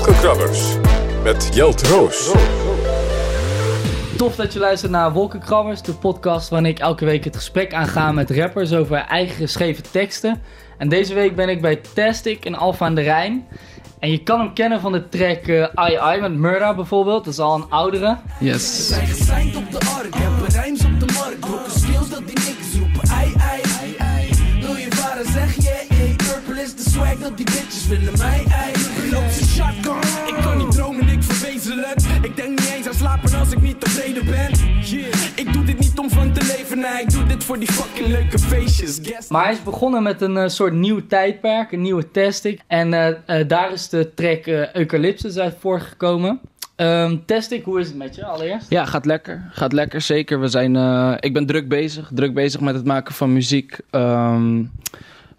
Wolkenkrabbers met Jelt Roos. Tof dat je luistert naar Wolkenkrabbers, de podcast waarin ik elke week het gesprek aanga met rappers over eigen geschreven teksten. En deze week ben ik bij Tastic in Alphen aan de Rijn. En je kan hem kennen van de track uh, I I met Murda bijvoorbeeld, dat is al een oudere. Yes. zijn gesigned op de ark, hebben rijms op de markt. Brokken skills dat die niks roepen. Ai, ai, ai, ai. Wil je vader zeg je, yeah, purple is de swag dat die bitches willen mij, ai. Shotgun, ik kan niet dromen, ik verwezenlijk. Ik denk niet eens aan slapen als ik niet tevreden ben. Yeah. Ik doe dit niet om van te leven, nee, ik doe dit voor die fucking leuke feestjes. Guess Maar hij is begonnen met een eh, soort nieuw tijdperk, een nieuwe Tastic. En eh, eh, daar is de track eh Eucalyptus uit voorgekomen. Ehm Tastic, hoe is het met je allereerst? Ja, gaat lekker. Gaat lekker, zeker. We zijn, eh, ik ben druk bezig. Druk bezig met het maken van muziek. Ehm,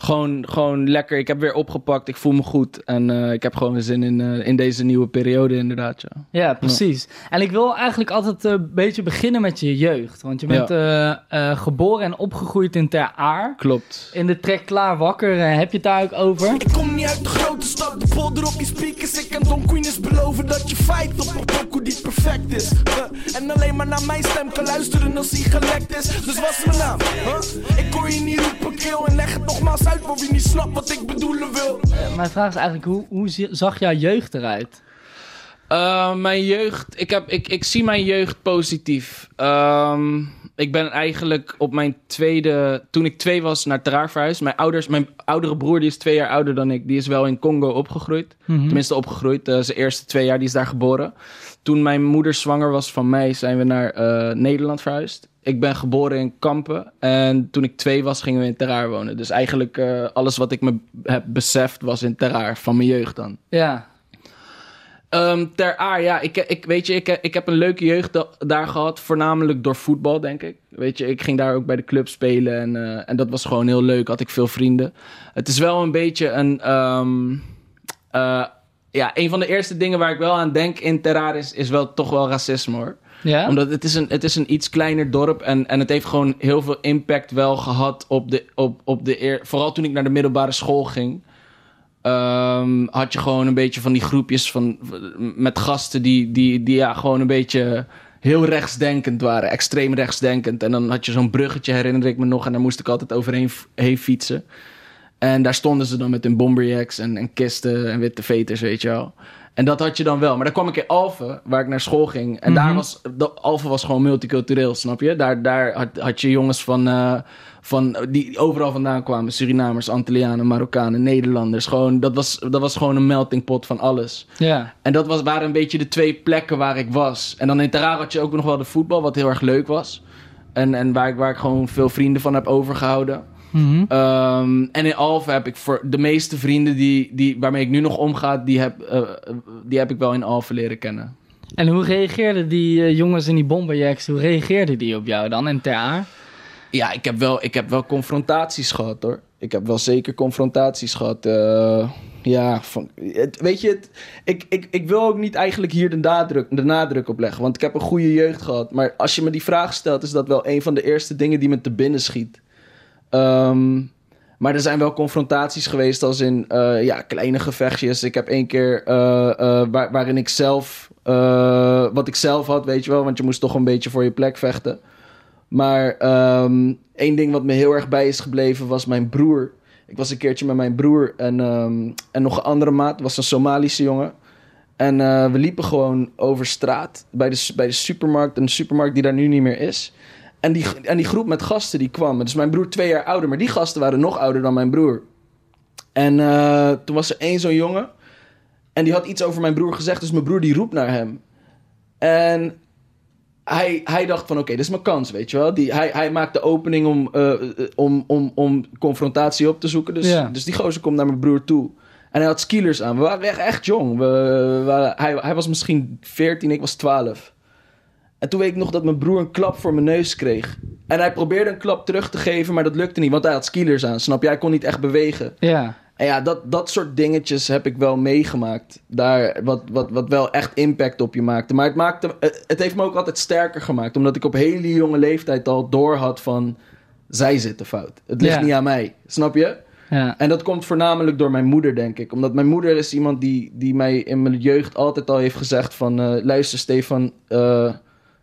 gewoon, gewoon lekker. Ik heb weer opgepakt. Ik voel me goed. En eh, ik heb gewoon weer zin in, eh, in deze nieuwe periode, inderdaad. Ja. Ja, precies. En ik wil eigenlijk altijd eh, een beetje beginnen met je jeugd. Want je bent eh, eh, geboren en opgegroeid in Ter Aar. Klopt. In de track Klaar Wakker heb je het daar ook over. Ik kom niet uit de grote stad, de polder op je speakers. Ik kan Don Queen eens beloven dat je fight op een pokoe die perfect is. Huh? En alleen maar naar mijn stem kan luisteren als die gelekt is. Dus wat is mijn naam? Huh? Ik hoor je niet roepen, kill. En leg het nogmaals uit voor wie niet snapt wat ik bedoelen wil. Eh, mijn vraag is eigenlijk, hoe, hoe zag jouw jeugd eruit? Eh, mijn jeugd, ik, heb, ik, ik zie mijn jeugd positief. Ehm, ik ben eigenlijk op mijn tweede, toen ik twee was, naar Ter Aar verhuisd. Mijn ouders, mijn oudere broer, die is twee jaar ouder dan ik, die is wel in Congo opgegroeid. Tenminste opgegroeid, eh, zijn eerste twee jaar, die is daar geboren. Toen mijn moeder zwanger was van mij, zijn we naar eh, Nederland verhuisd. Ik ben geboren in Kampen en toen ik twee was, gingen we in Ter Aar wonen. Dus eigenlijk eh, alles wat ik me heb beseft was in Ter Aar, van mijn jeugd dan. Ja, Ehm, ter Aar, ja, ik, ik, weet je, ik, ik heb een leuke jeugd da- daar gehad. Voornamelijk door voetbal, denk ik. Weet je, ik ging daar ook bij de club spelen en, eh, en dat was gewoon heel leuk. Had ik veel vrienden. Het is wel een beetje een... ehm, eh, ja, een van de eerste dingen waar ik wel aan denk in Ter Aar is, wel toch wel racisme, hoor. ja? Omdat het is, een, het is een iets kleiner dorp en, en het heeft gewoon heel veel impact wel gehad op de, op, op de eer. Vooral toen ik naar de middelbare school ging. ehm, had je gewoon een beetje van die groepjes van, met gasten die, die, die ja, gewoon een beetje heel rechtsdenkend waren. Extreem rechtsdenkend. En dan had je zo'n bruggetje, herinner ik me nog. En daar moest ik altijd overheen heen fietsen. En daar stonden ze dan met hun bomberjacks en, en kisten en witte veters, weet je wel. En dat had je dan wel. Maar dan kwam ik in Alphen, waar ik naar school ging. En daar was... de- Alphen was gewoon multicultureel, snap je? Daar, daar had, had je jongens van, eh, van... Die overal vandaan kwamen. Surinamers, Antillianen, Marokkanen, Nederlanders. Gewoon, dat, was, dat was gewoon een melting pot van alles. ja. En dat was, waren een beetje de twee plekken waar ik was. En dan in Terraar had je ook nog wel de voetbal, wat heel erg leuk was. En, en waar, ik, waar ik gewoon veel vrienden van heb overgehouden. Mhm. Ehm, en in Alphen heb ik voor de meeste vrienden die, die, waarmee ik nu nog omga, die heb, eh, die heb ik wel in Alphen leren kennen. En hoe reageerden die eh, jongens in die bomberjacks, hoe reageerden die op jou dan in Ter? Ja, ik heb wel, ik heb wel confrontaties gehad hoor. Ik heb wel zeker confrontaties gehad. eh, ja, van, het, weet je, het, ik, ik, ik wil ook niet eigenlijk hier de nadruk, de nadruk op leggen. Want ik heb een goede jeugd gehad. Maar als je me die vraag stelt, is dat wel een van de eerste dingen die me te binnen schiet. Ehm, maar er zijn wel confrontaties geweest als in eh, ja, kleine gevechtjes. Ik heb één keer eh, eh, waar, waarin ik zelf, wat ik zelf had, weet je wel. Want je moest toch een beetje voor je plek vechten. Maar ehm, één ding wat me heel erg bij is gebleven was mijn broer. Ik was een keertje met mijn broer en, ehm, en nog een andere maat. Was een Somalische jongen. En we liepen gewoon over straat bij de, bij de supermarkt. Een supermarkt die daar nu niet meer is. En die, en die groep met gasten die kwam. Dus mijn broer twee jaar ouder. Maar die gasten waren nog ouder dan mijn broer. En eh, toen was er één zo'n jongen. En die had iets over mijn broer gezegd. Dus mijn broer die roept naar hem. En hij, hij dacht van oké, dit is mijn kans, weet je wel. Die, hij, hij maakt de opening om, eh, eh, om, om, om confrontatie op te zoeken. Dus, Ja. dus die gozer komt naar mijn broer toe. En hij had skilers aan. We waren echt, echt jong. We, we waren- hij, hij was misschien 14, ik was 12. En toen weet ik nog dat mijn broer een klap voor mijn neus kreeg. En hij probeerde een klap terug te geven, maar dat lukte niet. Want hij had skilers aan, snap je? Hij kon niet echt bewegen. Ja. En ja, dat, dat soort dingetjes heb ik wel meegemaakt. Daar, wat, wat, wat wel echt impact op je maakte. Maar het, maakte, het heeft me ook altijd sterker gemaakt. Omdat ik op hele jonge leeftijd al door had van... Zij zitten fout. Het ligt Ja. niet aan mij. Snap je? Ja. En dat komt voornamelijk door mijn moeder, denk ik. Omdat mijn moeder is iemand die, die mij in mijn jeugd altijd al heeft gezegd van... eh, luister Stefan, eh,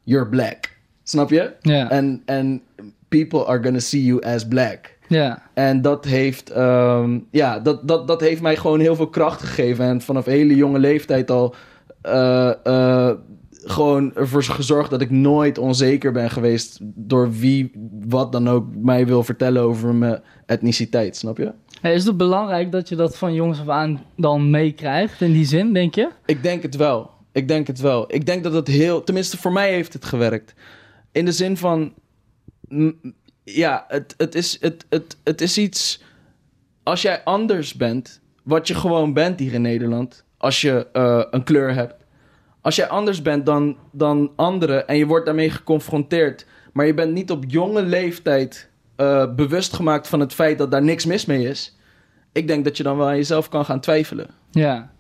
you're black. Snap je? Ja. En en people are gonna see you as black. Ja. En dat heeft, ehm, ja, dat, dat, dat heeft mij gewoon heel veel kracht gegeven. En vanaf hele jonge leeftijd al eh, eh, gewoon ervoor gezorgd dat ik nooit onzeker ben geweest door wie wat dan ook mij wil vertellen over mijn etniciteit, snap je? Hey, is het belangrijk dat je dat van jongens af aan dan meekrijgt in die zin, denk je? Ik denk het wel. Ik denk het wel. Ik denk dat het heel, tenminste voor mij heeft het gewerkt. In de zin van, ja, het, het, is, het, het, het is iets. Als jij anders bent, wat je gewoon bent hier in Nederland, als je eh, een kleur hebt. Als jij anders bent dan, dan anderen en je wordt daarmee geconfronteerd, maar je bent niet op jonge leeftijd eh, bewust gemaakt van het feit dat daar niks mis mee is. Ik denk dat je dan wel aan jezelf kan gaan twijfelen. Ja.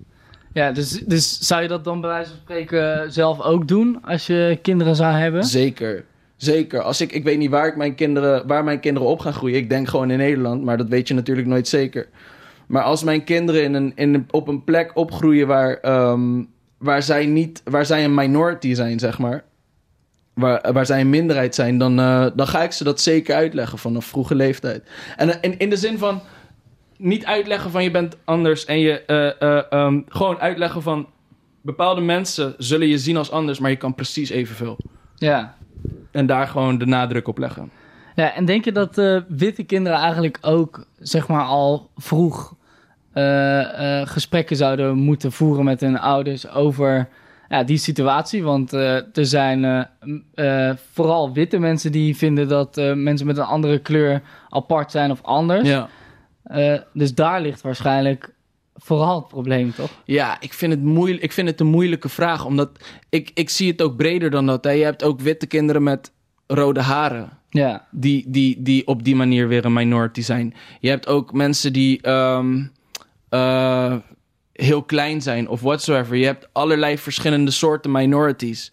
Ja, dus, dus zou je dat dan bij wijze van spreken zelf ook doen als je kinderen zou hebben? Zeker. Zeker. Als ik, ik weet niet waar, ik mijn kinderen, waar mijn kinderen op gaan groeien. Ik denk gewoon in Nederland, maar dat weet je natuurlijk nooit zeker. Maar als mijn kinderen in een, in op een plek opgroeien waar, ehm, waar, zij niet, waar zij een minority zijn, zeg maar. Waar, waar zij een minderheid zijn, dan, eh, dan ga ik ze dat zeker uitleggen vanaf vroege leeftijd. En eh, in, in de zin van niet uitleggen van je bent anders en je eh, eh, ehm, gewoon uitleggen van bepaalde mensen zullen je zien als anders, maar je kan precies evenveel. Ja. En daar gewoon de nadruk op leggen. Ja, en denk je dat eh, witte kinderen eigenlijk ook, zeg maar, al vroeg gesprekken zouden moeten voeren met hun ouders over ja, die situatie? Want er zijn vooral witte mensen die vinden dat mensen met een andere kleur apart zijn of anders. Ja. Eh, dus daar ligt waarschijnlijk vooral het probleem, toch? Ja, ik vind het, moeilijk, ik vind het een moeilijke vraag. Omdat ik, ik zie het ook breder dan dat. Hè. Je hebt ook witte kinderen met rode haren. Ja, Die, die, die op die manier weer een minority zijn. Je hebt ook mensen die ehm, eh, heel klein zijn of whatsoever. Je hebt allerlei verschillende soorten minorities.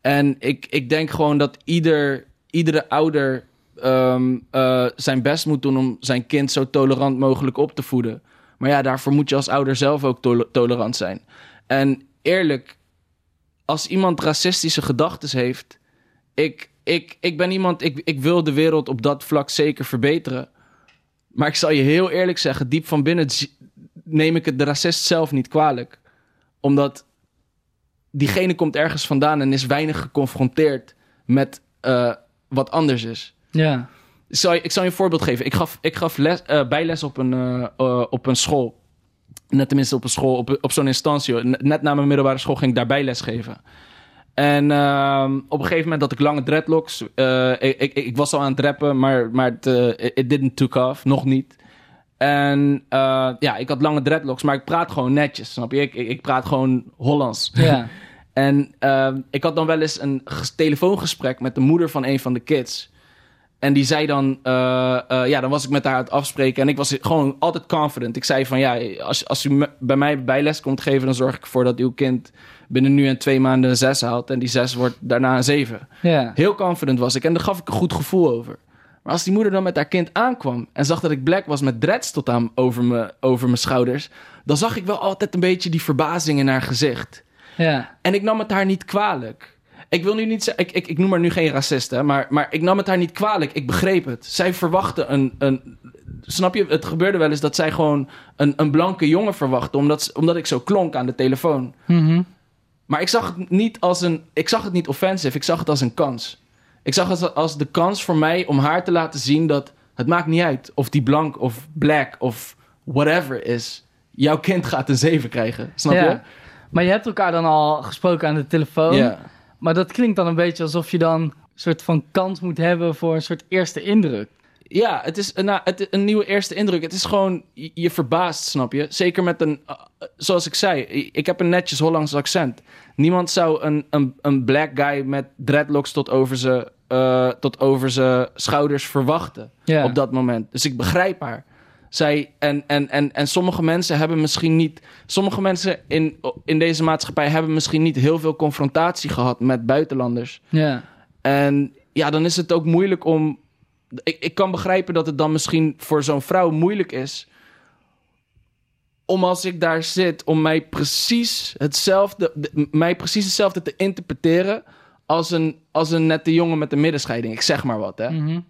En ik, ik denk gewoon dat ieder, iedere ouder ehm, eh, zijn best moet doen om zijn kind zo tolerant mogelijk op te voeden. Maar ja, daarvoor moet je als ouder zelf ook tol- tolerant zijn. En eerlijk, als iemand racistische gedachten heeft, ik, ik, ik ben iemand, ik, ik wil de wereld op dat vlak zeker verbeteren. Maar ik zal je heel eerlijk zeggen, diep van binnen neem ik het de racist zelf niet kwalijk. Omdat diegene komt ergens vandaan en is weinig geconfronteerd met eh, wat anders is. Ja, Ik zal, je- ik zal je een voorbeeld geven. Ik gaf, ik gaf les, eh, bijles op een, eh, eh, op een school. Net tenminste op een school, op, op zo'n instantie. Net na mijn middelbare school ging ik daarbij lesgeven. En ehm, op een gegeven moment had ik lange dreadlocks. Ik, ik, ik was al aan het rappen, maar, maar het it didn't took off. Nog niet. En ja, ik had lange dreadlocks, maar ik praat gewoon netjes, snap je? Ik, ik, praat gewoon Hollands. ja, En ehm, ik had dan wel eens een ges- telefoongesprek met de moeder van een van de kids. En die zei dan, eh, eh, ja, dan was ik met haar aan het afspreken. En ik was gewoon altijd confident. Ik zei van, ja, als, als u me- bij mij bijles komt geven, dan zorg ik ervoor dat uw kind binnen nu en twee maanden een zes haalt. En die zes wordt daarna een zeven. Heel confident was ik. En daar gaf ik een goed gevoel over. Maar als die moeder dan met haar kind aankwam en zag dat ik black was met dreads tot aan over mijn, over mijn schouders, dan zag ik wel altijd een beetje die verbazing in haar gezicht. En ik nam het haar niet kwalijk. Ik wil nu niet zeggen, ik, ik, ik noem haar nu geen racist, hè, maar, maar ik nam het haar niet kwalijk. Ik begreep het. Zij verwachtte een, een. Snap je? Het gebeurde wel eens dat zij gewoon een, een blanke jongen verwachtte, omdat, omdat ik zo klonk aan de telefoon. Mhm. Maar ik zag het niet als een. Ik zag het niet offensive, ik zag het als een kans. Ik zag het als de kans voor mij om haar te laten zien dat het maakt niet uit of die blank of black of whatever is. Jouw kind gaat een zeven krijgen. Snap Ja. je? Maar je hebt elkaar dan al gesproken aan de telefoon. Ja. Maar dat klinkt dan een beetje alsof je dan een soort van kans moet hebben voor een soort eerste indruk. Ja, het is een, nou, het, een nieuwe eerste indruk. Het is gewoon, je, je verbaast, snap je? Zeker met een, uh, zoals ik zei, ik heb een netjes Hollands accent. Niemand zou een, een, een black guy met dreadlocks tot over zijn eh, tot over zijn schouders verwachten op dat moment. Dus ik begrijp haar. Zij, en, en, en, en sommige mensen hebben misschien niet. Sommige mensen in, in deze maatschappij hebben misschien niet heel veel confrontatie gehad met buitenlanders. Ja. En ja, dan is het ook moeilijk om ik, ik kan begrijpen dat het dan misschien voor zo'n vrouw moeilijk is. Om als ik daar zit, om mij precies hetzelfde, de- mij precies hetzelfde te interpreteren. Als een, als een nette jongen met een middenscheiding. Ik zeg maar wat, hè. Mhm.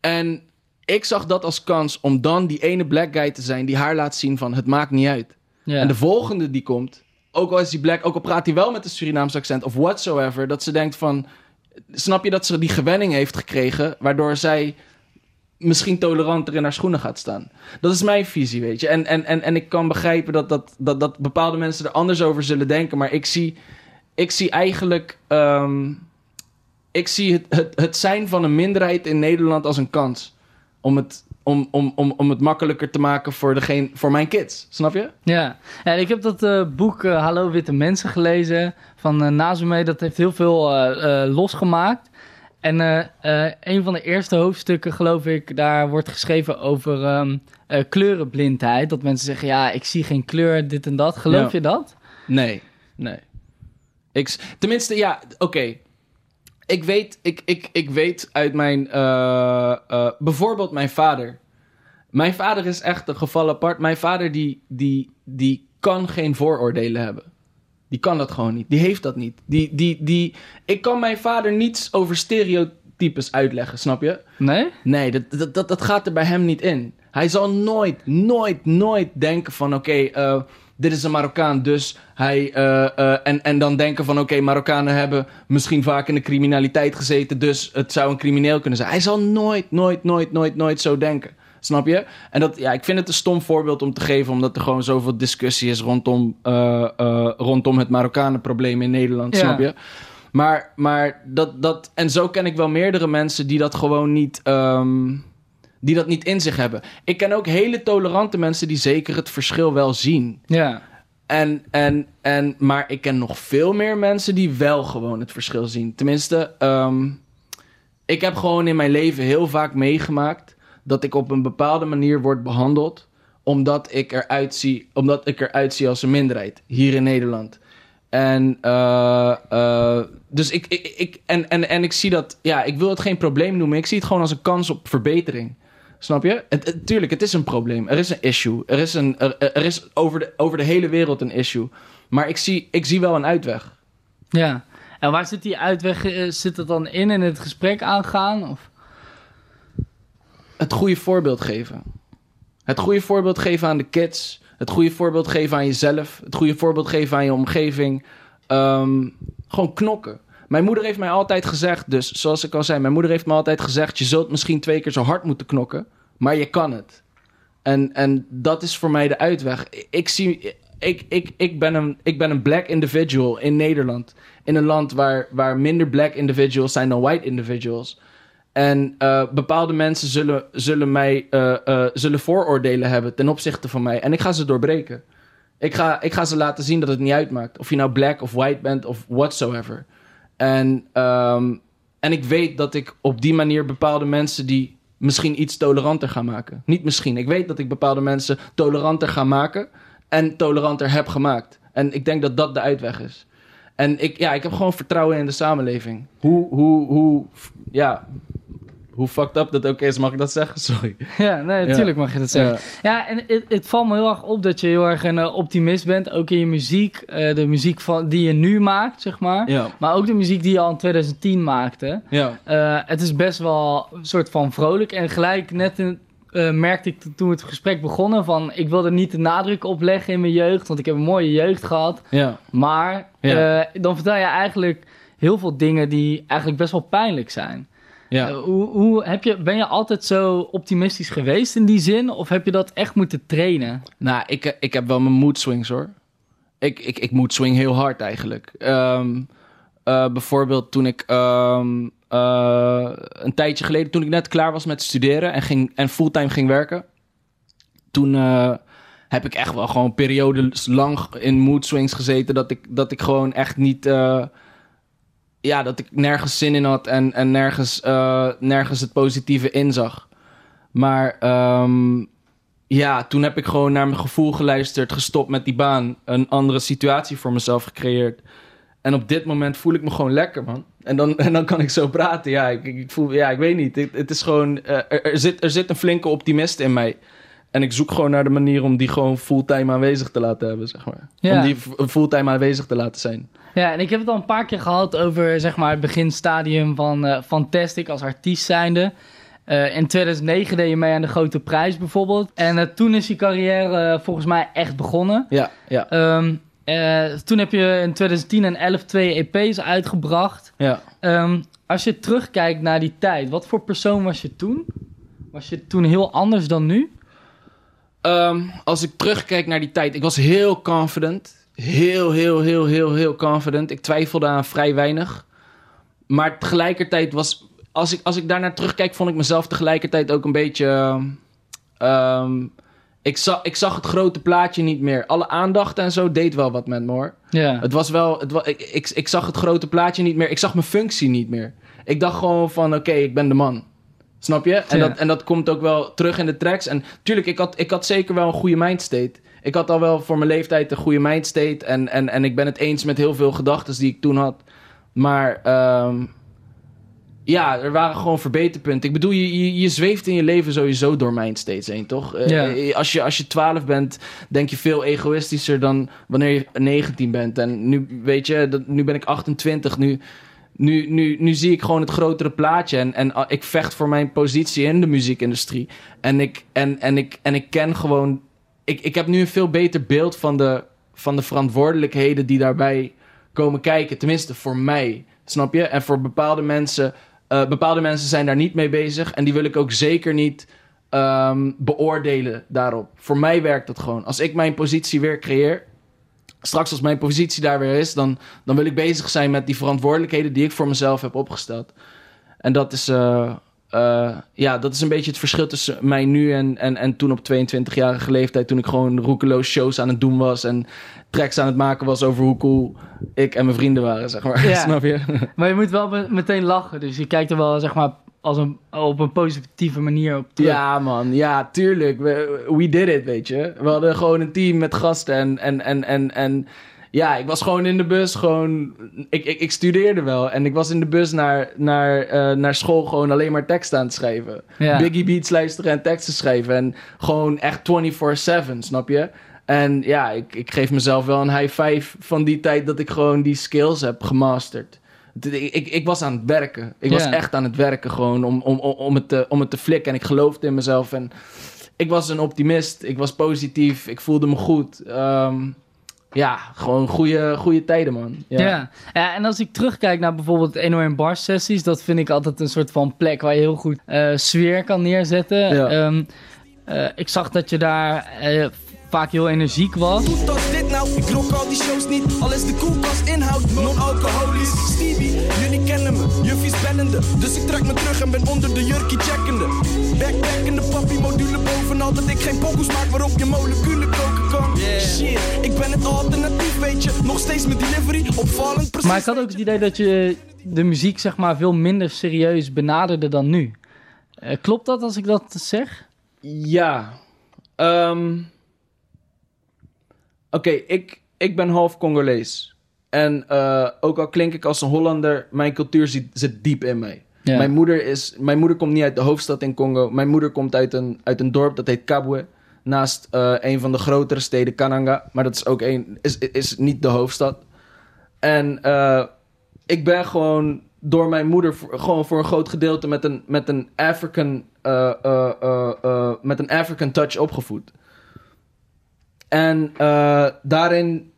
En ik zag dat als kans om dan die ene black guy te zijn die haar laat zien van het maakt niet uit. En de volgende die komt, ook al is die black, ook al praat hij wel met een Surinaams accent of whatsoever, dat ze denkt van, snap je dat ze die gewenning heeft gekregen, waardoor zij misschien toleranter in haar schoenen gaat staan. Dat is mijn visie, weet je. En, en, en, en ik kan begrijpen dat, dat, dat, dat bepaalde mensen er anders over zullen denken, maar ik zie, ik zie eigenlijk, ehm, ik zie het, het, het zijn van een minderheid in Nederland als een kans. Om het, om, om, om, om het makkelijker te maken voor, degene, voor mijn kids. Snap je? Ja, en ik heb dat eh, boek eh, Hallo Witte Mensen gelezen van eh Nazume. Dat heeft heel veel losgemaakt. En een van de eerste hoofdstukken, geloof ik, daar wordt geschreven over ehm, eh, kleurenblindheid. Dat mensen zeggen, ja, ik zie geen kleur, dit en dat. Geloof Ja. je dat? Nee, nee. Ik, tenminste, ja, oké. Ik weet, ik, ik, ik weet uit mijn, eh, eh, bijvoorbeeld mijn vader. Mijn vader is echt een geval apart. Mijn vader die, die, die kan geen vooroordelen hebben. Die kan dat gewoon niet. Die heeft dat niet. Die, die, die, ik kan mijn vader niets over stereotypes uitleggen, snap je? Nee? Nee, dat, dat, dat, dat gaat er bij hem niet in. Hij zal nooit, nooit, nooit denken van... oké, eh, dit is een Marokkaan, dus hij... eh, eh, en, en dan denken van... oké, Marokkanen hebben misschien vaak in de criminaliteit gezeten... dus het zou een crimineel kunnen zijn. Hij zal nooit, nooit, nooit, nooit, nooit zo denken. Snap je? En dat, ja, ik vind het een stom voorbeeld om te geven... omdat er gewoon zoveel discussie is rondom, eh, rondom het Marokkanenprobleem in Nederland. Ja. Snap je? Maar, maar dat, dat... En zo ken ik wel meerdere mensen die dat gewoon niet... ehm, die dat niet in zich hebben. Ik ken ook hele tolerante mensen die zeker het verschil wel zien. Ja. En, en, en, maar ik ken nog veel meer mensen die wel gewoon het verschil zien. Tenminste, ehm, ik heb gewoon in mijn leven heel vaak meegemaakt dat ik op een bepaalde manier word behandeld. Omdat ik eruit zie, omdat ik eruit zie als een minderheid hier in Nederland. En, eh, eh, dus ik, ik, ik, en, en, en ik zie dat, ja, ik wil het geen probleem noemen. Ik zie het gewoon als een kans op verbetering. Snap je? Het, het- tuurlijk, het is een probleem. Er is een issue. Er is, een, er, er is over, de, over de hele wereld een issue. Maar ik zie, ik zie wel een uitweg. Ja. En waar zit die uitweg? eh, Zit het dan in in het gesprek aangaan? Of? Het goede voorbeeld geven. Het goede voorbeeld geven aan de kids. Het goede voorbeeld geven aan jezelf. Het goede voorbeeld geven aan je omgeving. Ehm, gewoon knokken. Mijn moeder heeft mij altijd gezegd, dus zoals ik al zei, mijn moeder heeft me altijd gezegd: je zult misschien twee keer zo hard moeten knokken, maar je kan het. En, en dat is voor mij de uitweg. Ik, zie, ik, ik, ik, ben een, ik ben een black individual in Nederland. In een land waar, waar minder black individuals zijn dan white individuals. En eh, bepaalde mensen zullen, zullen mij eh, eh, zullen vooroordelen hebben ten opzichte van mij. En ik ga ze doorbreken. Ik ga, ik ga ze laten zien dat het niet uitmaakt. Of je nou black of white bent of whatsoever. En, ehm, en ik weet dat ik op die manier bepaalde mensen die misschien iets toleranter ga maken. Niet misschien. Ik weet dat ik bepaalde mensen toleranter ga maken. En toleranter heb gemaakt. En ik denk dat dat de uitweg is. En ik, ja, ik heb gewoon vertrouwen in de samenleving. Hoe, hoe, hoe, ja, hoe fucked up dat ook is, mag ik dat zeggen? Sorry. Ja, nee, natuurlijk mag je dat zeggen. Ja, en het, het valt me heel erg op dat je heel erg een eh, optimist bent. Ook in je muziek. eh, de muziek van, die je nu maakt, zeg maar. Ja, Maar ook de muziek die je al in 2010 maakte. ja, Eh, het is best wel een soort van vrolijk. En gelijk net in, merkte ik toen het gesprek begonnen van... ik wilde niet de nadruk op leggen in mijn jeugd, want ik heb een mooie jeugd gehad. ja. Maar dan vertel je eigenlijk heel veel dingen die eigenlijk best wel pijnlijk zijn. Ja. Eh, hoe, hoe heb je, ben je altijd zo optimistisch geweest in die zin? Of heb je dat echt moeten trainen? Nou, ik, eh, ik heb wel mijn mood swings hoor. Ik, ik, ik mood swing heel hard eigenlijk. Ehm, eh, bijvoorbeeld toen ik ehm, eh, een tijdje geleden, toen ik net klaar was met studeren en, ging, en fulltime ging werken. Toen heb ik echt wel gewoon periodes lang in mood swings gezeten. Dat ik, dat ik gewoon echt niet. Ja, dat ik nergens zin in had en, en nergens, eh, nergens het positieve in zag. Maar ehm, ja, toen heb ik gewoon naar mijn gevoel geluisterd, gestopt met die baan, een andere situatie voor mezelf gecreëerd. En op dit moment voel ik me gewoon lekker, man. En dan, en dan kan ik zo praten. Ja, ik, ik voel, ja, ik weet niet. Het, het is gewoon, eh, er, er, zit, er zit een flinke optimist in mij. En ik zoek gewoon naar de manier om die gewoon fulltime aanwezig te laten hebben, zeg maar. Ja. Om die fulltime aanwezig te laten zijn. Ja, en ik heb het al een paar keer gehad over zeg maar, het beginstadium van eh Fantastic als artiest zijnde. Eh, in 2009 deed je mee aan de Grote Prijs bijvoorbeeld. En eh, toen is je carrière volgens mij echt begonnen. Ja, ja, Ehm, eh, toen heb je in 2010 en 11 twee EP's uitgebracht. ja. Ehm, als je terugkijkt naar die tijd, wat voor persoon was je toen? Was je toen heel anders dan nu? Ehm, als ik terugkijk naar die tijd, ik was heel confident. Heel, heel, heel, heel, heel confident. Ik twijfelde aan vrij weinig. Maar tegelijkertijd was, als ik, als ik daarnaar terugkijk, vond ik mezelf tegelijkertijd ook een beetje. ehm, ik, zag, ik zag het grote plaatje niet meer. Alle aandacht en zo deed wel wat met me hoor. Ja. Het was wel, het wa- ik, ik, ik zag het grote plaatje niet meer. Ik zag mijn functie niet meer. Ik dacht gewoon van, oké, ik ben de man. Snap je? En, Ja. dat, en dat komt ook wel terug in de tracks. En tuurlijk, ik had, ik had zeker wel een goede mindstate. Ik had al wel voor mijn leeftijd een goede mindstate. En, en, en ik ben het eens met heel veel gedachten die ik toen had. Maar ehm, ja, er waren gewoon verbeterpunten. Ik bedoel, je, je, je zweeft in je leven sowieso door mindstates heen, toch? Eh, Ja. eh, als, je, als je 12 bent, denk je veel egoïstischer dan wanneer je 19 bent. En nu, weet je, dat, nu ben ik 28. Nu, nu, nu, nu zie ik gewoon het grotere plaatje. En, en ah, ik vecht voor mijn positie in de muziekindustrie. En ik, en, en ik, en ik ken gewoon. Ik, ik heb nu een veel beter beeld van de, van de verantwoordelijkheden die daarbij komen kijken. Tenminste, voor mij. Snap je? En voor bepaalde mensen. eh, bepaalde mensen zijn daar niet mee bezig. En die wil ik ook zeker niet ehm, beoordelen daarop. Voor mij werkt dat gewoon. Als ik mijn positie weer creëer. Straks als mijn positie daar weer is, dan, dan wil ik bezig zijn met die verantwoordelijkheden die ik voor mezelf heb opgesteld. En dat is, eh, eh, ja, dat is een beetje het verschil tussen mij nu en, en, en toen op 22-jarige leeftijd. Toen ik gewoon roekeloos shows aan het doen was en tracks aan het maken was over hoe cool ik en mijn vrienden waren, zeg maar. Ja. Snap je? Maar je moet wel me- meteen lachen. Dus je kijkt er wel zeg maar als een, op een positieve manier op terug. Ja, man. Ja, tuurlijk. We, we did it, weet je. We hadden gewoon een team met gasten en... en, en, en, en ja, ik was gewoon in de bus, gewoon... Ik, ik, ik studeerde wel en ik was in de bus naar, naar, eh, naar school gewoon alleen maar teksten aan het schrijven. Ja. Biggie beats luisteren en teksten schrijven. En gewoon echt 24-7, snap je? En ja, ik, ik geef mezelf wel een high five van die tijd dat ik gewoon die skills heb gemasterd. Ik, ik, ik was aan het werken. Ik was echt aan het werken gewoon om, om, om, om, het te, om het te flikken. En ik geloofde in mezelf. En ik was een optimist. Ik was positief. Ik voelde me goed. Ehm, ja, gewoon goede, goede tijden, man. Ja. Ja. en als ik terugkijk naar bijvoorbeeld 101 bar sessies, dat vind ik altijd een soort van plek waar je heel goed eh, sfeer kan neerzetten. Ja. Ehm, eh, ik zag dat je daar eh, vaak heel energiek was. Al die shows niet. Al is de koelkast inhoud non-alcoholisch. Stevie, jullie kennen me, juffies bellende. Dus ik trek me terug en ben onder de jurkie checkende. Backpackende papi module bovenal dat ik geen pokus maak waarop je moleculen koken kan. Shit, ik ben het alternatief, weet je. Nog steeds met delivery, opvallend precies. Maar ik had ook het idee dat je de muziek zeg maar veel minder serieus benaderde dan nu. Eh, klopt dat als ik dat zeg? Ja. Ehm, Oké, ik, ik ben half Congolees. En eh, ook al klink ik als een Hollander, mijn cultuur zit, zit diep in mij. Mijn, moeder is, mijn moeder komt niet uit de hoofdstad in Congo. Mijn moeder komt uit een, uit een dorp dat heet Kabwe. Naast eh, een van de grotere steden, Kananga. Maar dat is ook een, is, is niet de hoofdstad. En eh, ik ben gewoon door mijn moeder voor, gewoon voor een groot gedeelte met een, met een African met een African touch opgevoed. En eh, daarin,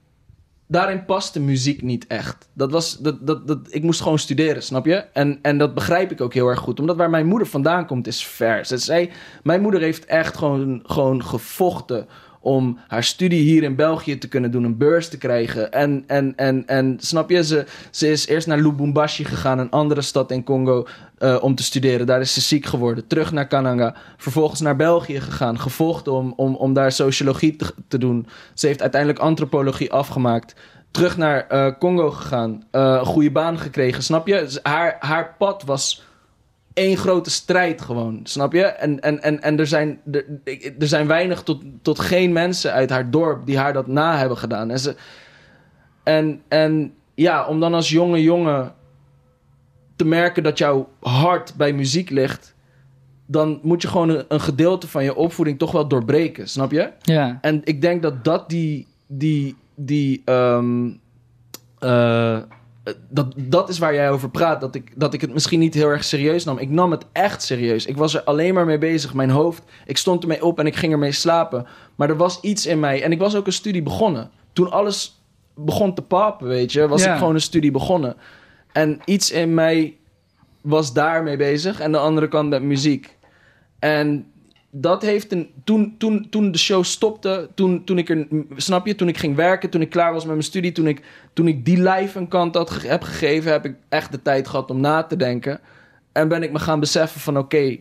daarin paste muziek niet echt. Dat was, dat, dat, dat, ik moest gewoon studeren, snap je? En, en dat begrijp ik ook heel erg goed. Omdat waar mijn moeder vandaan komt is vers. Het zij, mijn moeder heeft echt gewoon, gewoon gevochten om haar studie hier in België te kunnen doen, een beurs te krijgen. En, en, en, en snap je, ze, ze is eerst naar Lubumbashi gegaan, een andere stad in Congo, eh, om te studeren. Daar is ze ziek geworden. Terug naar Kananga. Vervolgens naar België gegaan, gevochten om, om, om daar sociologie te, doen. Ze heeft uiteindelijk antropologie afgemaakt. Terug naar eh, Congo gegaan, een goede baan gekregen, snap je? Haar, haar pad was één grote strijd gewoon, snap je? En, en, en, en er, zijn, er, er zijn weinig tot, tot geen mensen uit haar dorp die haar dat na hebben gedaan. En, ze, en, en ja, om dan als jonge jongen te merken dat jouw hart bij muziek ligt, dan moet je gewoon een, een gedeelte van je opvoeding toch wel doorbreken, snap je? Ja. En ik denk dat dat die. die, die ehm, eh, dat, dat is waar jij over praat. Dat ik, dat ik het misschien niet heel erg serieus nam. Ik nam het echt serieus. Ik was er alleen maar mee bezig. Mijn hoofd. Ik stond ermee op en ik ging ermee slapen. Maar er was iets in mij. En ik was ook een studie begonnen. Toen alles begon te pappen, weet je, was Ja. ik gewoon een studie begonnen. En iets in mij was daarmee bezig. En de andere kant met muziek. En dat heeft een. Toen, toen, toen de show stopte, toen, toen ik er. Snap je? Toen ik ging werken, toen ik klaar was met mijn studie, toen ik, toen ik die live een kant had, heb gegeven, heb ik echt de tijd gehad om na te denken. En ben ik me gaan beseffen van: oké,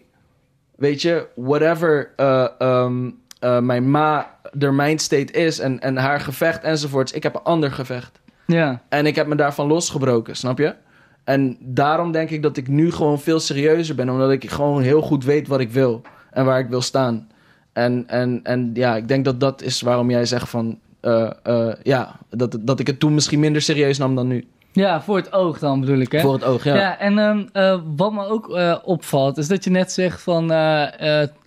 weet je, whatever eh, ehm, eh, mijn ma, de mindstate is en, en haar gevecht enzovoorts, ik heb een ander gevecht. Ja. En ik heb me daarvan losgebroken, snap je? En daarom denk ik dat ik nu gewoon veel serieuzer ben. Omdat ik gewoon heel goed weet wat ik wil. En waar ik wil staan. En, en, en ja, ik denk dat dat is waarom jij zegt van... eh, eh, ja, dat, dat ik het toen misschien minder serieus nam dan nu. ja, voor het oog dan bedoel ik, hè? Voor het oog, ja. Ja, en ehm, eh, wat me ook opvalt, is dat je net zegt van...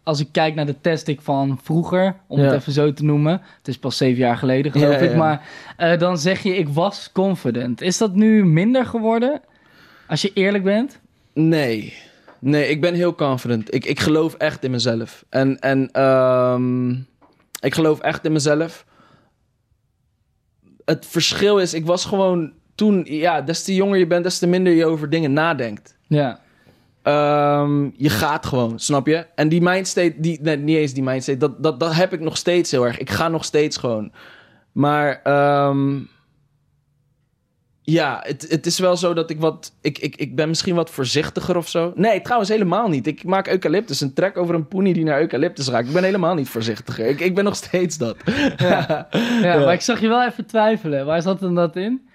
als ik kijk naar de testing van vroeger, om Ja. het even zo te noemen... Het is pas zeven jaar geleden, geloof Ja, ik. ja. Maar dan zeg je, ik was confident. Is dat nu minder geworden? Als je eerlijk bent? Nee. Nee, ik ben heel confident. Ik, ik geloof echt in mezelf. En, en ehm, ik geloof echt in mezelf. Het verschil is, ik was gewoon toen... Ja, des te jonger je bent, des te minder je over dingen nadenkt. Ja. Ehm, je gaat gewoon, snap je? En die mindstate, die, nee, niet eens die mindstate, dat, dat, dat heb ik nog steeds heel erg. Ik ga nog steeds gewoon. Maar ehm, ja, het, het is wel zo dat ik wat. Ik, ik, ik ben misschien wat voorzichtiger of zo. Nee, trouwens helemaal niet. Ik maak eucalyptus, een track over een poenie die naar eucalyptus raakt. Ik ben helemaal niet voorzichtiger. Ik, ik ben nog steeds dat. Ja, maar ik zag je wel even twijfelen. Waar zat dan dat in?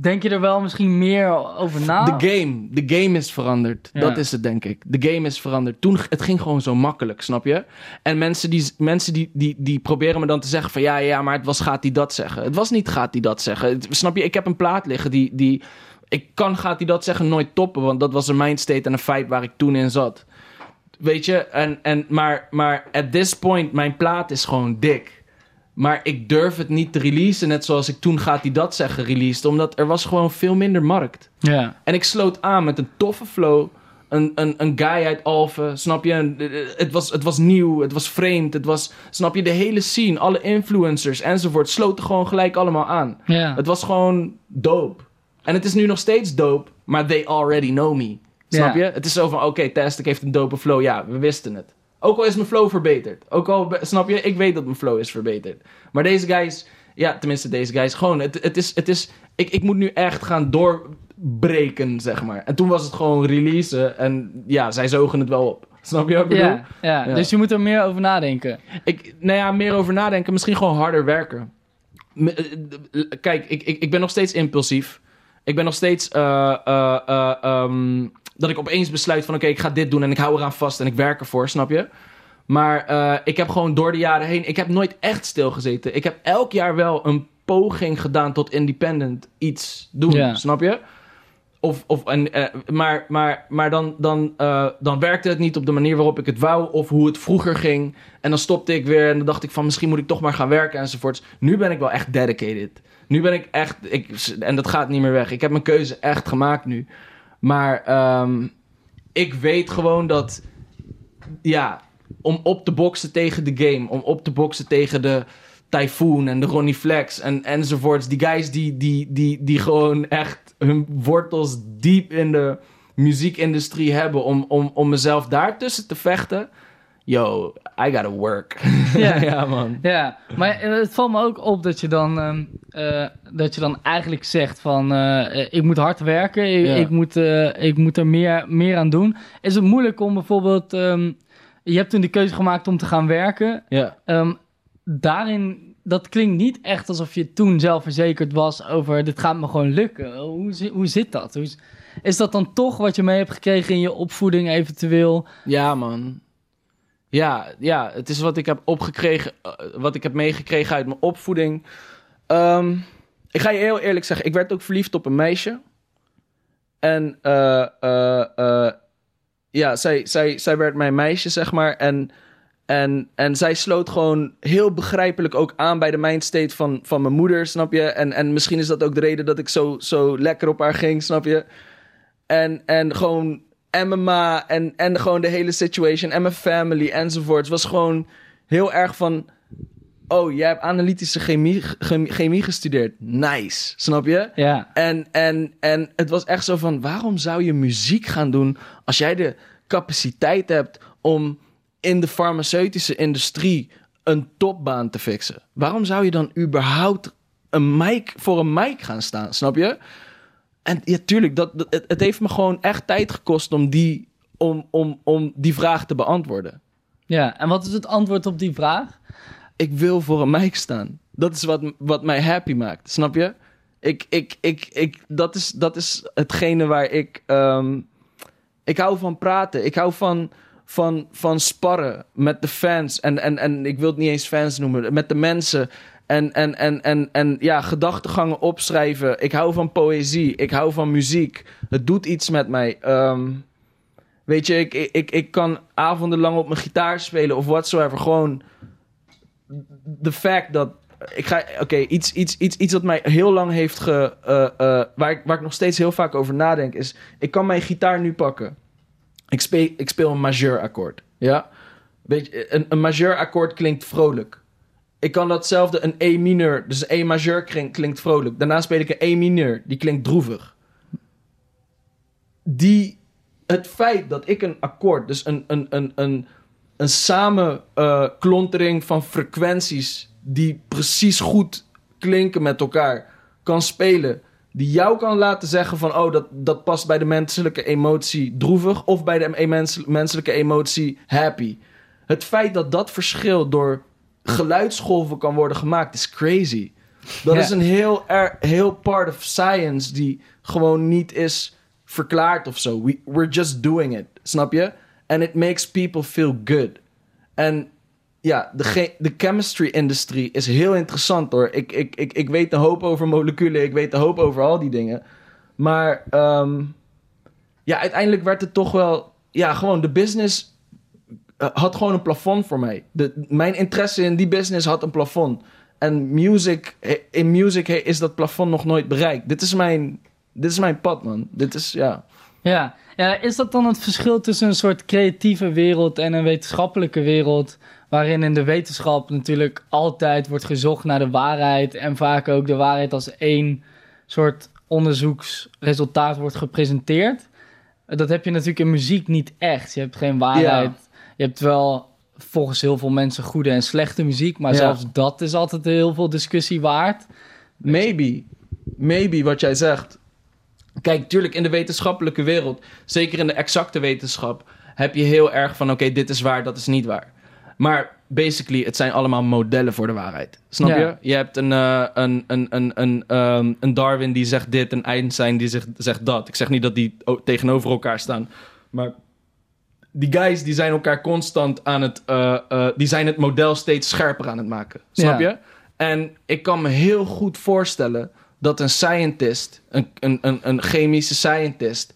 Denk je er wel misschien meer over na? De game. De game is veranderd. Ja. Dat is het, denk ik. De game is veranderd. Toen, het ging gewoon zo makkelijk, snap je? En mensen, die, mensen die, die, die proberen me dan te zeggen van... Ja, ja, maar het was gaat hij dat zeggen. Het was niet gaat hij dat zeggen. Het- snap je? Ik heb een plaat liggen die... die ik kan gaat hij dat zeggen nooit toppen. Want dat was een mindstate en een feit waar ik toen in zat. Weet je? En, en, maar, maar at this point, mijn plaat is gewoon dik. Maar ik durf het niet te releasen. Net zoals ik toen gaat hij dat zeggen released. Omdat er was gewoon veel minder markt. Ja. En ik sloot aan met een toffe flow. Een, een, een guy uit Alphen, snap je? En, eh, Het was, het was nieuw, het was vreemd. Het was, snap je, de hele scene, alle influencers enzovoort... sloten gewoon gelijk allemaal aan. Ja. Het was gewoon dope. En het is nu nog steeds dope, maar they already know me. Snap Ja. je? Het is zo van, oké, Tastic heeft een dope flow. Ja, we wisten het. Ook al is mijn flow verbeterd. Ook al, snap je? Ik weet dat mijn flow is verbeterd. Maar deze guys, ja, tenminste deze guys, gewoon, het, het is, het is, ik, ik moet nu echt gaan doorbreken, zeg maar. En toen was het gewoon releasen en ja, zij zogen het wel op. Snap je wat ik bedoel? Ja, ja. Ja. dus je moet er meer over nadenken. Ik, nou ja, meer over nadenken. Misschien gewoon harder werken. Eh, eh, Kijk, ik, ik, ik ben nog steeds impulsief. Ik ben nog steeds... eh, ehm, dat ik opeens besluit van... Oké, ik ga dit doen en ik hou eraan vast en ik werk ervoor, snap je? Maar eh, ik heb gewoon door de jaren heen... Ik heb nooit echt stilgezeten. Ik heb elk jaar wel een poging gedaan tot independent iets doen, snap je? Of, of, en, eh, maar maar, maar dan, dan, eh, dan werkte het niet op de manier waarop ik het wou. Of hoe het vroeger ging. En dan stopte ik weer. En dan dacht ik van misschien moet ik toch maar gaan werken enzovoorts. Nu ben ik wel echt dedicated. Nu ben ik echt... Ik, en dat gaat niet meer weg. Ik heb mijn keuze echt gemaakt nu. Maar ehm, ik weet gewoon dat... Ja, om op te boksen tegen de game. Om op te boksen tegen de Typhoon en de Ronnie Flex en, enzovoorts. Die guys die, die, die, die gewoon echt hun wortels diep in de muziekindustrie hebben. Om, om, om mezelf daartussen te vechten. Yo, I gotta work. Ja. ja man. Ja, maar eh, het valt me ook op dat je dan, ehm, eh, dat je dan eigenlijk zegt van... eh, ik moet hard werken, ik, Ja. ik, moet, ik moet er meer, meer aan doen. Is het moeilijk om bijvoorbeeld... ehm, je hebt toen de keuze gemaakt om te gaan werken. Ja. Ehm, daarin, dat klinkt niet echt alsof je toen zelfverzekerd was over... dit gaat me gewoon lukken. Hoe, hoe zit dat? Hoe, is- is dat dan toch wat je mee hebt gekregen in je opvoeding eventueel? Ja, man. Ja, ja, het is wat ik heb opgekregen, eh, wat ik heb meegekregen uit mijn opvoeding. Ehm, ik ga je heel eerlijk zeggen, ik werd ook verliefd op een meisje. En eh, eh, ja, zij, zij, zij werd mijn meisje, zeg maar. En, en, en zij sloot gewoon heel begrijpelijk ook aan bij de mindstate van, van mijn moeder, snap je? En, en misschien is dat ook de reden dat ik zo, zo lekker op haar ging, snap je? En, en gewoon en mijn ma en, en gewoon de hele situation en mijn family enzovoort. Het was gewoon heel erg van... Oh, jij hebt analytische chemie, chemie, chemie gestudeerd. Nice, snap je? Ja. En, en, en het was echt zo van: waarom zou je muziek gaan doen als jij de capaciteit hebt om in de farmaceutische industrie een topbaan te fixen? Waarom zou je dan überhaupt een mic voor een mic gaan staan? Snap je? En ja, tuurlijk, dat, dat- het, het heeft me gewoon echt tijd gekost om die, om, om, om die vraag te beantwoorden. Ja, en wat is het antwoord op die vraag? ik wil voor een mic staan. Dat is wat, wat mij happy maakt, snap je? Ik, ik, ik, ik, dat, is, dat is hetgene waar ik... ehm, ik hou van praten. Ik hou van, van, van sparren met de fans. En, en, en ik wil het niet eens fans noemen. Met de mensen. En, en, en, en, en ja, gedachtegangen opschrijven. Ik hou van poëzie. Ik hou van muziek. Het doet iets met mij. Ehm, weet je, ik, ik, ik, kan avondenlang op mijn gitaar spelen of whatsoever. Gewoon de fact dat. Ik ga. Oké, iets, iets, iets, iets wat mij heel lang heeft ge. eh, eh, waar, ik, waar ik nog steeds heel vaak over nadenk is. Ik kan mijn gitaar nu pakken. Ik speel, ik speel een majeur akkoord. Ja? Een, een majeur akkoord klinkt vrolijk. Ik kan datzelfde, een E mineur. Dus een E majeur klinkt, vrolijk. Daarna speel ik een E mineur. Die klinkt droevig. Die. Het feit dat ik een akkoord, dus een, een, een, een, een samenklontering van frequenties die precies goed klinken met elkaar kan spelen. Die jou kan laten zeggen van, oh, dat, dat past bij de menselijke emotie droevig of bij de mens- menselijke emotie happy. Het feit dat dat verschil door geluidsgolven kan worden gemaakt is crazy. Dat Ja. is een heel, er, heel part of science die gewoon niet is verklaard of zo. We, we're just doing it, snap je? And it makes people feel good. En ja, de, ge- de chemistry-industrie is heel interessant hoor. Ik, ik, ik, ik weet een hoop over moleculen, ik weet een hoop over al die dingen. Maar ehm, ja, uiteindelijk werd het toch wel... Ja, gewoon de business had gewoon een plafond voor mij. De, mijn interesse in die business had een plafond. En music, eh, in music eh, is dat plafond nog nooit bereikt. Dit is mijn, dit is mijn pad, man. Dit is, ja... Ja. ja, is dat dan het verschil tussen een soort creatieve wereld en een wetenschappelijke wereld? Waarin in de wetenschap natuurlijk altijd wordt gezocht naar de waarheid. En vaak ook de waarheid als één soort onderzoeksresultaat wordt gepresenteerd. Dat heb je natuurlijk in muziek niet echt. Je hebt geen waarheid. Je hebt wel volgens heel veel mensen goede en slechte muziek. Maar Ja. zelfs dat is altijd heel veel discussie waard. Maybe. Maybe wat jij zegt. Kijk, tuurlijk in de wetenschappelijke wereld, zeker in de exacte wetenschap, heb je heel erg van: oké, dit is waar, dat is niet waar. Maar basically, het zijn allemaal modellen voor de waarheid. Snap Ja. je? Je hebt een, eh, een, een, een, een, ehm, een Darwin die zegt dit, een Einstein die zegt, zegt dat. Ik zeg niet dat die tegenover elkaar staan, maar die guys die zijn elkaar constant aan het, eh, eh, die zijn het model steeds scherper aan het maken. Snap Ja. je? En ik kan me heel goed voorstellen dat een scientist, een, een, een, een chemische scientist,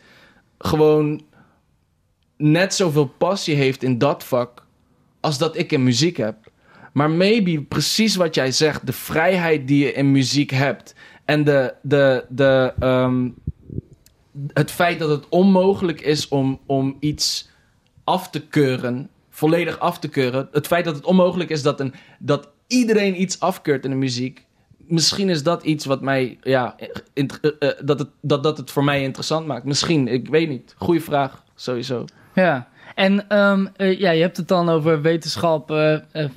gewoon net zoveel passie heeft in dat vak als dat ik in muziek heb. Maar maybe precies wat jij zegt, de vrijheid die je in muziek hebt en de, de, de, ehm, het feit dat het onmogelijk is om, om iets af te keuren, volledig af te keuren. Het feit dat het onmogelijk is dat, een, dat iedereen iets afkeurt in de muziek. Misschien is dat iets wat mij, ja, int- eh, eh, dat, het, dat, dat het voor mij interessant maakt. Misschien, ik weet niet. Goeie vraag, sowieso. Ja, en ehm, eh, ja, je hebt het dan over wetenschap,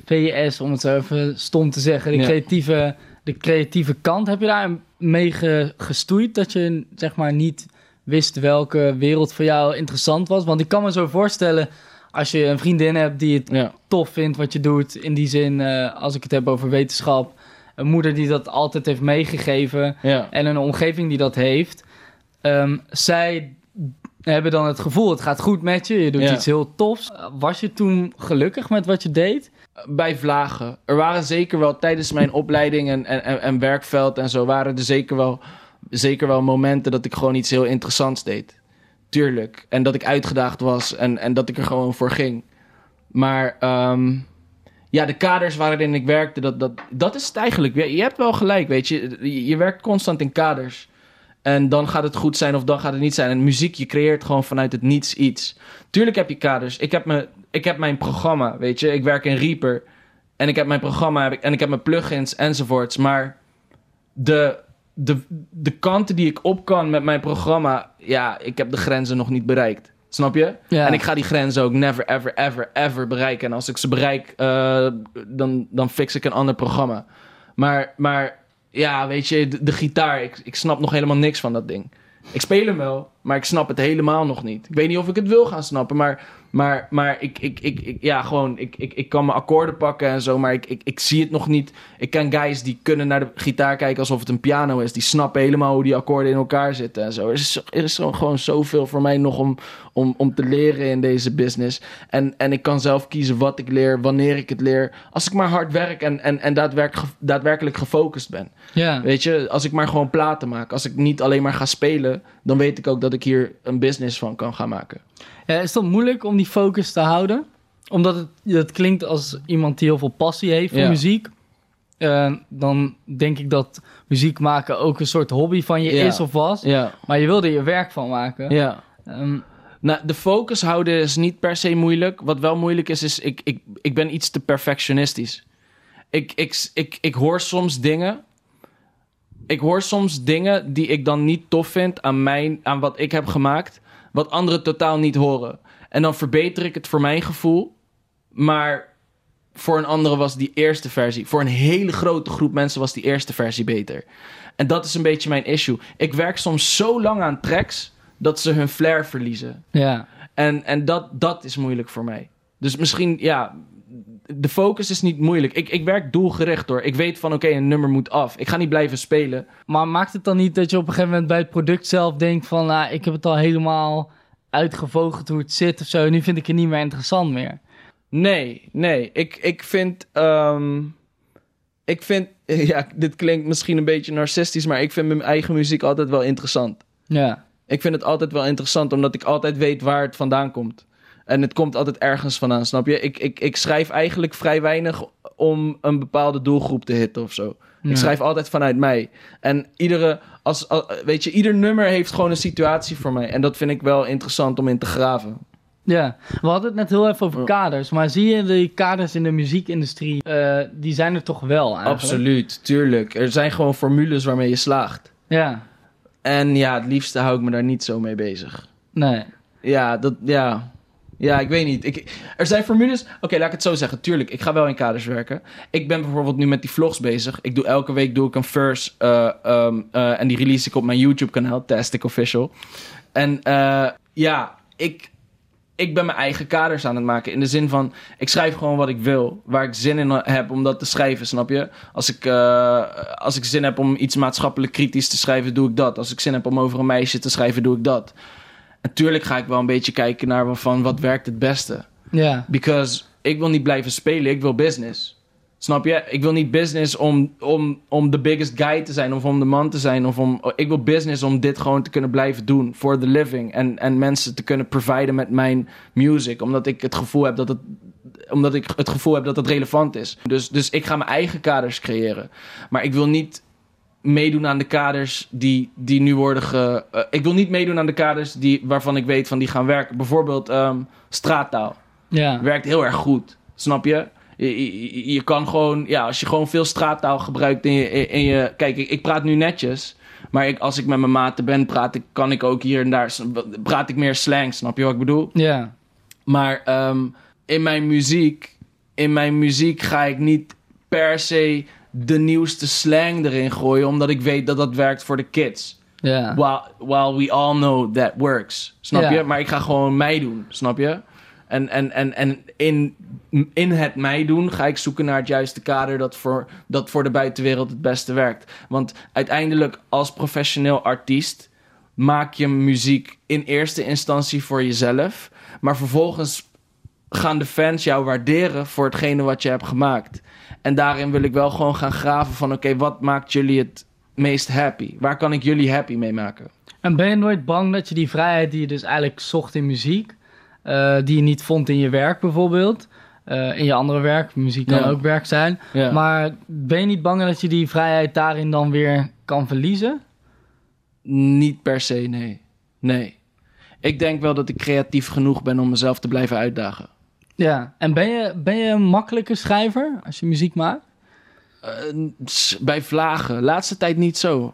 VS, om het zo even stom te zeggen. De, Ja. creatieve, de creatieve kant. Heb je daar mee ge- gestoeid dat je zeg maar niet wist welke wereld voor jou interessant was? Want ik kan me zo voorstellen, als je een vriendin hebt die het Ja. tof vindt wat je doet, in die zin, eh, als ik het heb over wetenschap, een moeder die dat altijd heeft meegegeven Ja. en een omgeving die dat heeft. Ehm, zij hebben dan het gevoel, het gaat goed met je, je doet Ja. iets heel tofs. Was je toen gelukkig met wat je deed? bij vlagen. Er waren zeker wel tijdens mijn opleiding en, en, en, en werkveld en zo... waren er zeker wel, zeker wel momenten dat ik gewoon iets heel interessants deed. Tuurlijk. En dat ik uitgedaagd was en, en dat ik er gewoon voor ging. Maar ehm, ja, de kaders waarin ik werkte, dat, dat, dat is het eigenlijk. Je hebt wel gelijk, weet je. Je, werkt constant in kaders. En dan gaat het goed zijn of dan gaat het niet zijn. En muziek, je creëert gewoon vanuit het niets iets. Tuurlijk heb je kaders. Ik heb, me, ik heb mijn programma, weet je. Ik werk in Reaper. En ik heb mijn programma en ik heb mijn plugins enzovoorts. Maar de, de, de kanten die ik op kan met mijn programma... Ja, ik heb de grenzen nog niet bereikt. Snap je? Ja. En ik ga die grenzen ook never, ever, ever, ever bereiken. En als ik ze bereik, eh, dan, dan fix ik een ander programma. Maar, maar ja, weet je, de, de gitaar, ik, ik snap nog helemaal niks van dat ding. Ik speel hem wel, maar ik snap het helemaal nog niet. Ik weet niet of ik het wil gaan snappen, maar, maar, maar ik, ik, ik, ik, ja, gewoon, ik, ik, ik kan mijn akkoorden pakken en zo, maar ik, ik, ik zie het nog niet. Ik ken guys die kunnen naar de gitaar kijken alsof het een piano is. Die snappen helemaal hoe die akkoorden in elkaar zitten en zo. Er is, er is gewoon zoveel voor mij nog om, om, om te leren in deze business. En, en ik kan zelf kiezen wat ik leer, wanneer ik het leer. Als ik maar hard werk en, en, en daadwerkelijk, daadwerkelijk gefocust ben. Ja. Weet je, als ik maar gewoon platen maak. Als ik niet alleen maar ga spelen, dan weet ik ook dat ik hier een business van kan gaan maken. Ja, is het moeilijk om die focus te houden? Omdat het, het klinkt als iemand die heel veel passie heeft voor Ja. muziek. Eh, dan denk ik dat muziek maken ook een soort hobby van je Ja. is of was. Ja, Maar je wilde er je werk van maken. ja. Ehm, Nou, de focus houden is niet per se moeilijk. Wat wel moeilijk is, is ik, ik, ik ben iets te perfectionistisch. Ik, ik, ik, ik hoor soms dingen. Ik hoor soms dingen die ik dan niet tof vind aan, mijn, aan wat ik heb gemaakt. Wat anderen totaal niet horen. En dan verbeter ik het voor mijn gevoel. Maar voor een andere was die eerste versie. Voor een hele grote groep mensen was die eerste versie beter. En dat is een beetje mijn issue. Ik werk soms zo lang aan tracks dat ze hun flair verliezen. ja. En, en dat, dat is moeilijk voor mij. Dus misschien, ja, de focus is niet moeilijk. Ik, ik werk doelgericht hoor. Ik weet van, oké, een nummer moet af. Ik ga niet blijven spelen. Maar maakt het dan niet dat je op een gegeven moment bij het product zelf denkt van... Nou, ik heb het al helemaal uitgevogeld hoe het zit of zo. Nu vind ik het niet meer interessant meer. Nee, nee. Ik, ik vind, ehm, ik vind, ja, dit klinkt misschien een beetje narcistisch, maar ik vind mijn eigen muziek altijd wel interessant. Ja. Ik vind het altijd wel interessant, omdat ik altijd weet waar het vandaan komt. En het komt altijd ergens vandaan, snap je? Ik, ik, ik schrijf eigenlijk vrij weinig om een bepaalde doelgroep te hitten of zo. Ik schrijf altijd vanuit mij. En iedere, als, als- weet je, ieder nummer heeft gewoon een situatie voor mij. En dat vind ik wel interessant om in te graven. Ja, we hadden het net heel even over kaders. Maar zie je die kaders in de muziekindustrie, eh, die zijn er toch wel eigenlijk? Absoluut, tuurlijk. Er zijn gewoon formules waarmee je slaagt. Ja, En ja, het liefste hou ik me daar niet zo mee bezig. nee. Ja, dat, ja. Ja, ik weet niet. Ik, er zijn formules. Oké, laat ik het zo zeggen. Tuurlijk, ik ga wel in kaders werken. Ik ben bijvoorbeeld nu met die vlogs bezig. Ik doe elke week doe ik een verse. eh, ehm, eh, en die release ik op mijn YouTube-kanaal, Tastic Official. En eh, ja, ik, ik ben mijn eigen kaders aan het maken. In de zin van, ik schrijf gewoon wat ik wil. Waar ik zin in heb om dat te schrijven, snap je? Als ik, als ik zin heb om iets maatschappelijk kritisch te schrijven, doe ik dat. Als ik zin heb om over een meisje te schrijven, doe ik dat. Natuurlijk ga ik wel een beetje kijken naar van wat werkt het beste. Ja, Because ik wil niet blijven spelen, ik wil business. Snap je? Ik wil niet business om, om, om de biggest guy te zijn of om de man te zijn. Of om, ik wil business om dit gewoon te kunnen blijven doen for the living. En, en mensen te kunnen providen met mijn music. Omdat ik het gevoel heb dat het, omdat ik het, gevoel heb dat het relevant is. Dus, dus ik ga mijn eigen kaders creëren. Maar ik wil niet meedoen aan de kaders die, die nu worden ge... eh, ik wil niet meedoen aan de kaders die, waarvan ik weet van die gaan werken. Bijvoorbeeld ehm, straattaal ja. werkt heel erg goed. Snap je? Je, je, je kan gewoon, ja, als je gewoon veel straattaal gebruikt in je, in je kijk, ik, ik praat nu netjes, maar ik, als ik met mijn maten ben, praat ik, kan ik ook hier en daar, praat ik meer slang, snap je wat ik bedoel? Ja, Maar ehm, in mijn muziek, in mijn muziek ga ik niet per se de nieuwste slang erin gooien, omdat ik weet dat dat werkt voor de kids. ja. While, while we all know that works. Snap Ja. je? Maar ik ga gewoon mij doen. Snap je? En, en, en, en in, in het mij doen ga ik zoeken naar het juiste kader dat voor, dat voor de buitenwereld het beste werkt. Want uiteindelijk als professioneel artiest maak je muziek in eerste instantie voor jezelf. Maar vervolgens gaan de fans jou waarderen voor hetgene wat je hebt gemaakt. En daarin wil ik wel gewoon gaan graven van... oké, wat maakt jullie het meest happy? Waar kan ik jullie happy mee maken? En ben je nooit bang dat je die vrijheid die je dus eigenlijk zocht in muziek, eh, die je niet vond in je werk bijvoorbeeld, eh, in je andere werk, muziek kan Ja. ook werk zijn, Ja. maar ben je niet bang dat je die vrijheid daarin dan weer kan verliezen? Niet per se, nee. Nee. Ik denk wel dat ik creatief genoeg ben om mezelf te blijven uitdagen. Ja, en ben je, ben je een makkelijke schrijver als je muziek maakt? Eh, bij vlagen. Laatste tijd niet zo.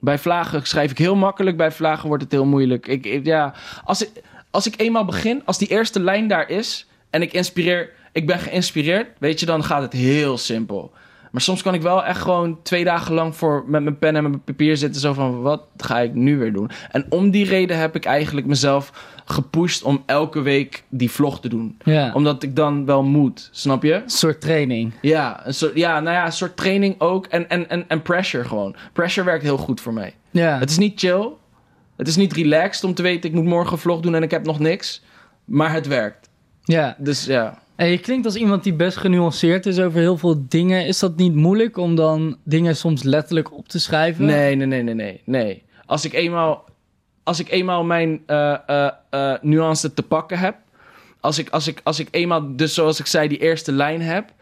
Bij vlagen schrijf ik heel makkelijk. Bij vlagen wordt het heel moeilijk. Ik, ik- ja, als, ik, als ik eenmaal begin, als die eerste lijn daar is en ik inspireer, ik ben geïnspireerd, weet je, dan gaat het heel simpel. Maar soms kan ik wel echt gewoon twee dagen lang voor met mijn pen en mijn papier zitten. Zo van, wat ga ik nu weer doen? En om die reden heb ik eigenlijk mezelf gepusht om elke week die vlog te doen. Ja, Omdat ik dan wel moet, snap je? een soort training. Ja, een soort, ja, nou ja, een soort training ook. En, en, en, en pressure gewoon. Pressure werkt heel goed voor mij. Ja, Het is niet chill. Het is niet relaxed om te weten, ik moet morgen een vlog doen en ik heb nog niks. Maar het werkt. ja. Dus ja. En je klinkt als iemand die best genuanceerd is over heel veel dingen. Is dat niet moeilijk om dan dingen soms letterlijk op te schrijven? Nee, nee, nee, nee, nee. nee. Als ik eenmaal, als ik eenmaal mijn eh, eh, eh, nuance te pakken heb. Als ik, als, ik, als ik eenmaal, dus zoals ik zei, die eerste lijn heb.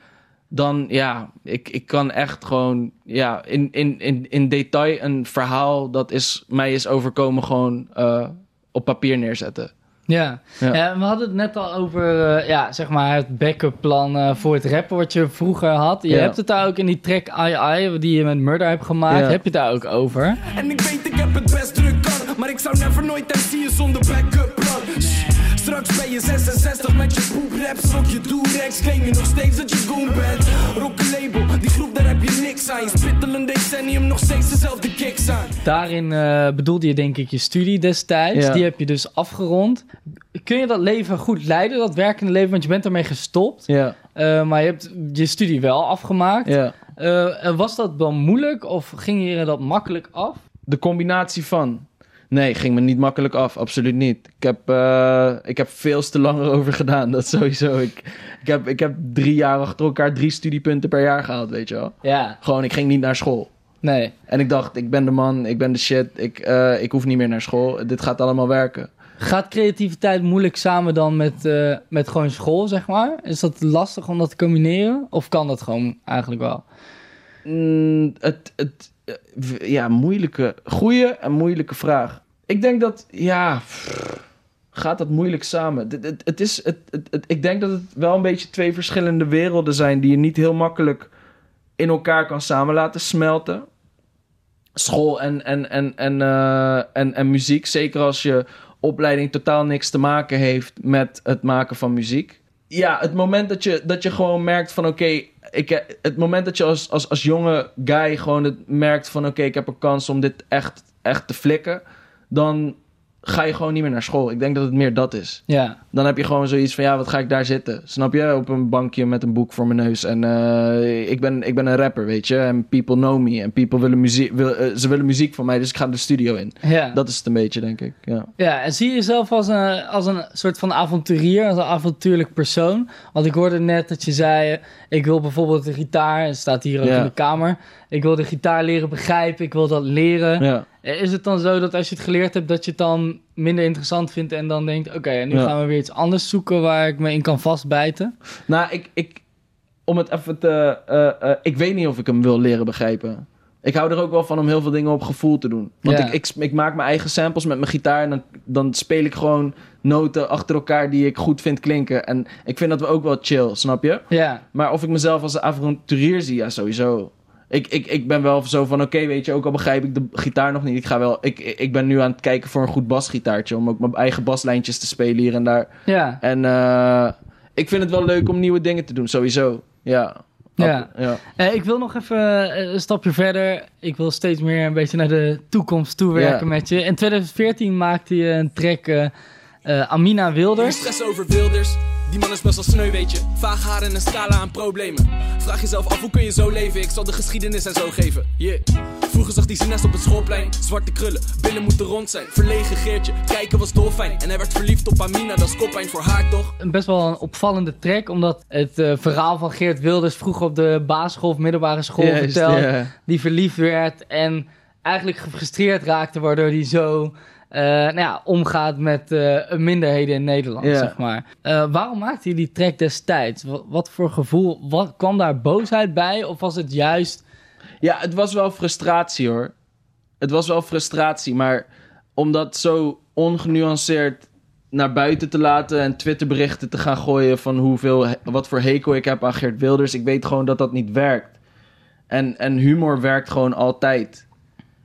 Dan ja, ik, ik kan echt gewoon ja, in, in, in, in detail een verhaal dat is, mij is overkomen gewoon eh, op papier neerzetten. Ja. Ja. Ja, we hadden het net al over ja, zeg maar het backup plan eh, voor het rappen wat je vroeger had. Je Ja. hebt het daar ook in die track I I die je met Murder hebt gemaakt. Ja. Heb je het daar ook over? En ik weet, ik heb het best druk ik zou never nooit MC'en zonder backup plan. Straks ben je 66 met je poepraps. Rok je Durex, claim je nog steeds dat je goon bent. Rock een label, die groep daar heb je niks aan. Je spittel een decennium, nog steeds dezelfde kicks aan. Daarin eh, bedoelde je denk ik je studie destijds. Ja. Die heb je dus afgerond. Kun je dat leven goed leiden, dat werkende leven? Want je bent ermee gestopt. Ja, Eh, maar je hebt je studie wel afgemaakt. ja. Eh, en was dat dan moeilijk of ging je dat makkelijk af? De combinatie van. Nee, ging me niet makkelijk af. Absoluut niet. Ik heb, eh, ik heb veel te lang erover gedaan. Dat sowieso. Ik, ik, heb, ik heb drie jaar achter elkaar drie studiepunten per jaar gehaald, weet je wel. Ja, Gewoon, ik ging niet naar school. nee. En ik dacht, ik ben de man, ik ben de shit. Ik, eh, ik hoef niet meer naar school. Dit gaat allemaal werken. Gaat creativiteit moeilijk samen dan met, eh, met gewoon school, zeg maar? Is dat lastig om dat te combineren? Of kan dat gewoon eigenlijk wel? Mm, het, het, ja, moeilijke, goede en moeilijke vraag. Ik denk dat, ja, gaat dat moeilijk samen? Het, is, het, het- ik denk dat het wel een beetje twee verschillende werelden zijn die je niet heel makkelijk in elkaar kan samen laten smelten. School en, en, en, en, eh, en, en muziek, zeker als je opleiding totaal niks te maken heeft met het maken van muziek. Ja, het moment dat je, dat je gewoon merkt van oké, ik, het moment dat je als, als, als jonge guy gewoon het merkt van oké, ik heb een kans om dit echt, echt te flikken, dan ga je gewoon niet meer naar school. Ik denk dat het meer dat is. Ja, Dan heb je gewoon zoiets van ja, wat ga ik daar zitten? Snap je? Op een bankje met een boek voor mijn neus. En eh, ik, ben, ik ben een rapper, weet je. En people know me. En people willen muziek, wil, eh, ze willen muziek van mij, dus ik ga de studio in. ja. Dat is het een beetje, denk ik. Ja. ja, en zie je jezelf als een, als een soort van avonturier, als een avontuurlijk persoon? Want ik hoorde net dat je zei, ik wil bijvoorbeeld de gitaar, het staat hier ook Ja. in de kamer, ik wil de gitaar leren begrijpen, ik wil dat leren. Ja. Eh, Is het dan zo dat als je het geleerd hebt, dat je het dan minder interessant vindt en dan denkt, oké, en nu Ja. gaan we weer iets anders zoeken waar ik me in kan vastbijten? Nou, ik, ik, om het even te. eh, eh, ik weet niet of ik hem wil leren begrijpen. Ik hou er ook wel van om heel veel dingen op gevoel te doen. Want Ja. ik, ik, ik maak mijn eigen samples met mijn gitaar. En dan, dan speel ik gewoon noten achter elkaar die ik goed vind klinken. En ik vind dat we ook wel chill, snap je? Ja, Maar of ik mezelf als een avonturier zie, ja, sowieso. Ik, ik, ik ben wel zo van, oké, weet je, ook al begrijp ik de gitaar nog niet. Ik, ga wel, ik, ik ben nu aan het kijken voor een goed basgitaartje. Om ook mijn eigen baslijntjes te spelen hier en daar. ja. En eh, ik vind het wel leuk om nieuwe dingen te doen, sowieso. Ja. Ja. ja. Eh, ik wil nog even eh, een stapje verder. Ik wil steeds meer een beetje naar de toekomst toewerken Ja. met je. In 2014 maakte je een track Amina Wilders. stress over Wilders. Die man is best wel sneu, weet je. Vaag haar en een scala aan problemen. Vraag jezelf af, hoe kun je zo leven? Ik zal de geschiedenis en zo geven. Yeah. Vroeger zag hij zijn nest op het schoolplein. Zwarte krullen, billen moeten rond zijn. Verlegen Geertje, kijken was dolfijn. En hij werd verliefd op Amina, dat is koppijn voor haar toch? Een best wel een opvallende track, omdat het eh, verhaal van Geert Wilders vroeger op de basisschool of middelbare school ja. Die verliefd werd en eigenlijk gefrustreerd raakte, waardoor hij zo nou ja, omgaat met eh, minderheden in Nederland, zeg maar. Eh, waarom maakte hij die track destijds? Wat, wat voor gevoel? Wat, kwam daar boosheid bij? Of was het juist... Ja, het was wel frustratie hoor. Het was wel frustratie, maar om dat zo ongenuanceerd naar buiten te laten en Twitterberichten te gaan gooien van hoeveel, wat voor hekel ik heb aan Geert Wilders, ik weet gewoon dat dat niet werkt. En, en humor werkt gewoon altijd.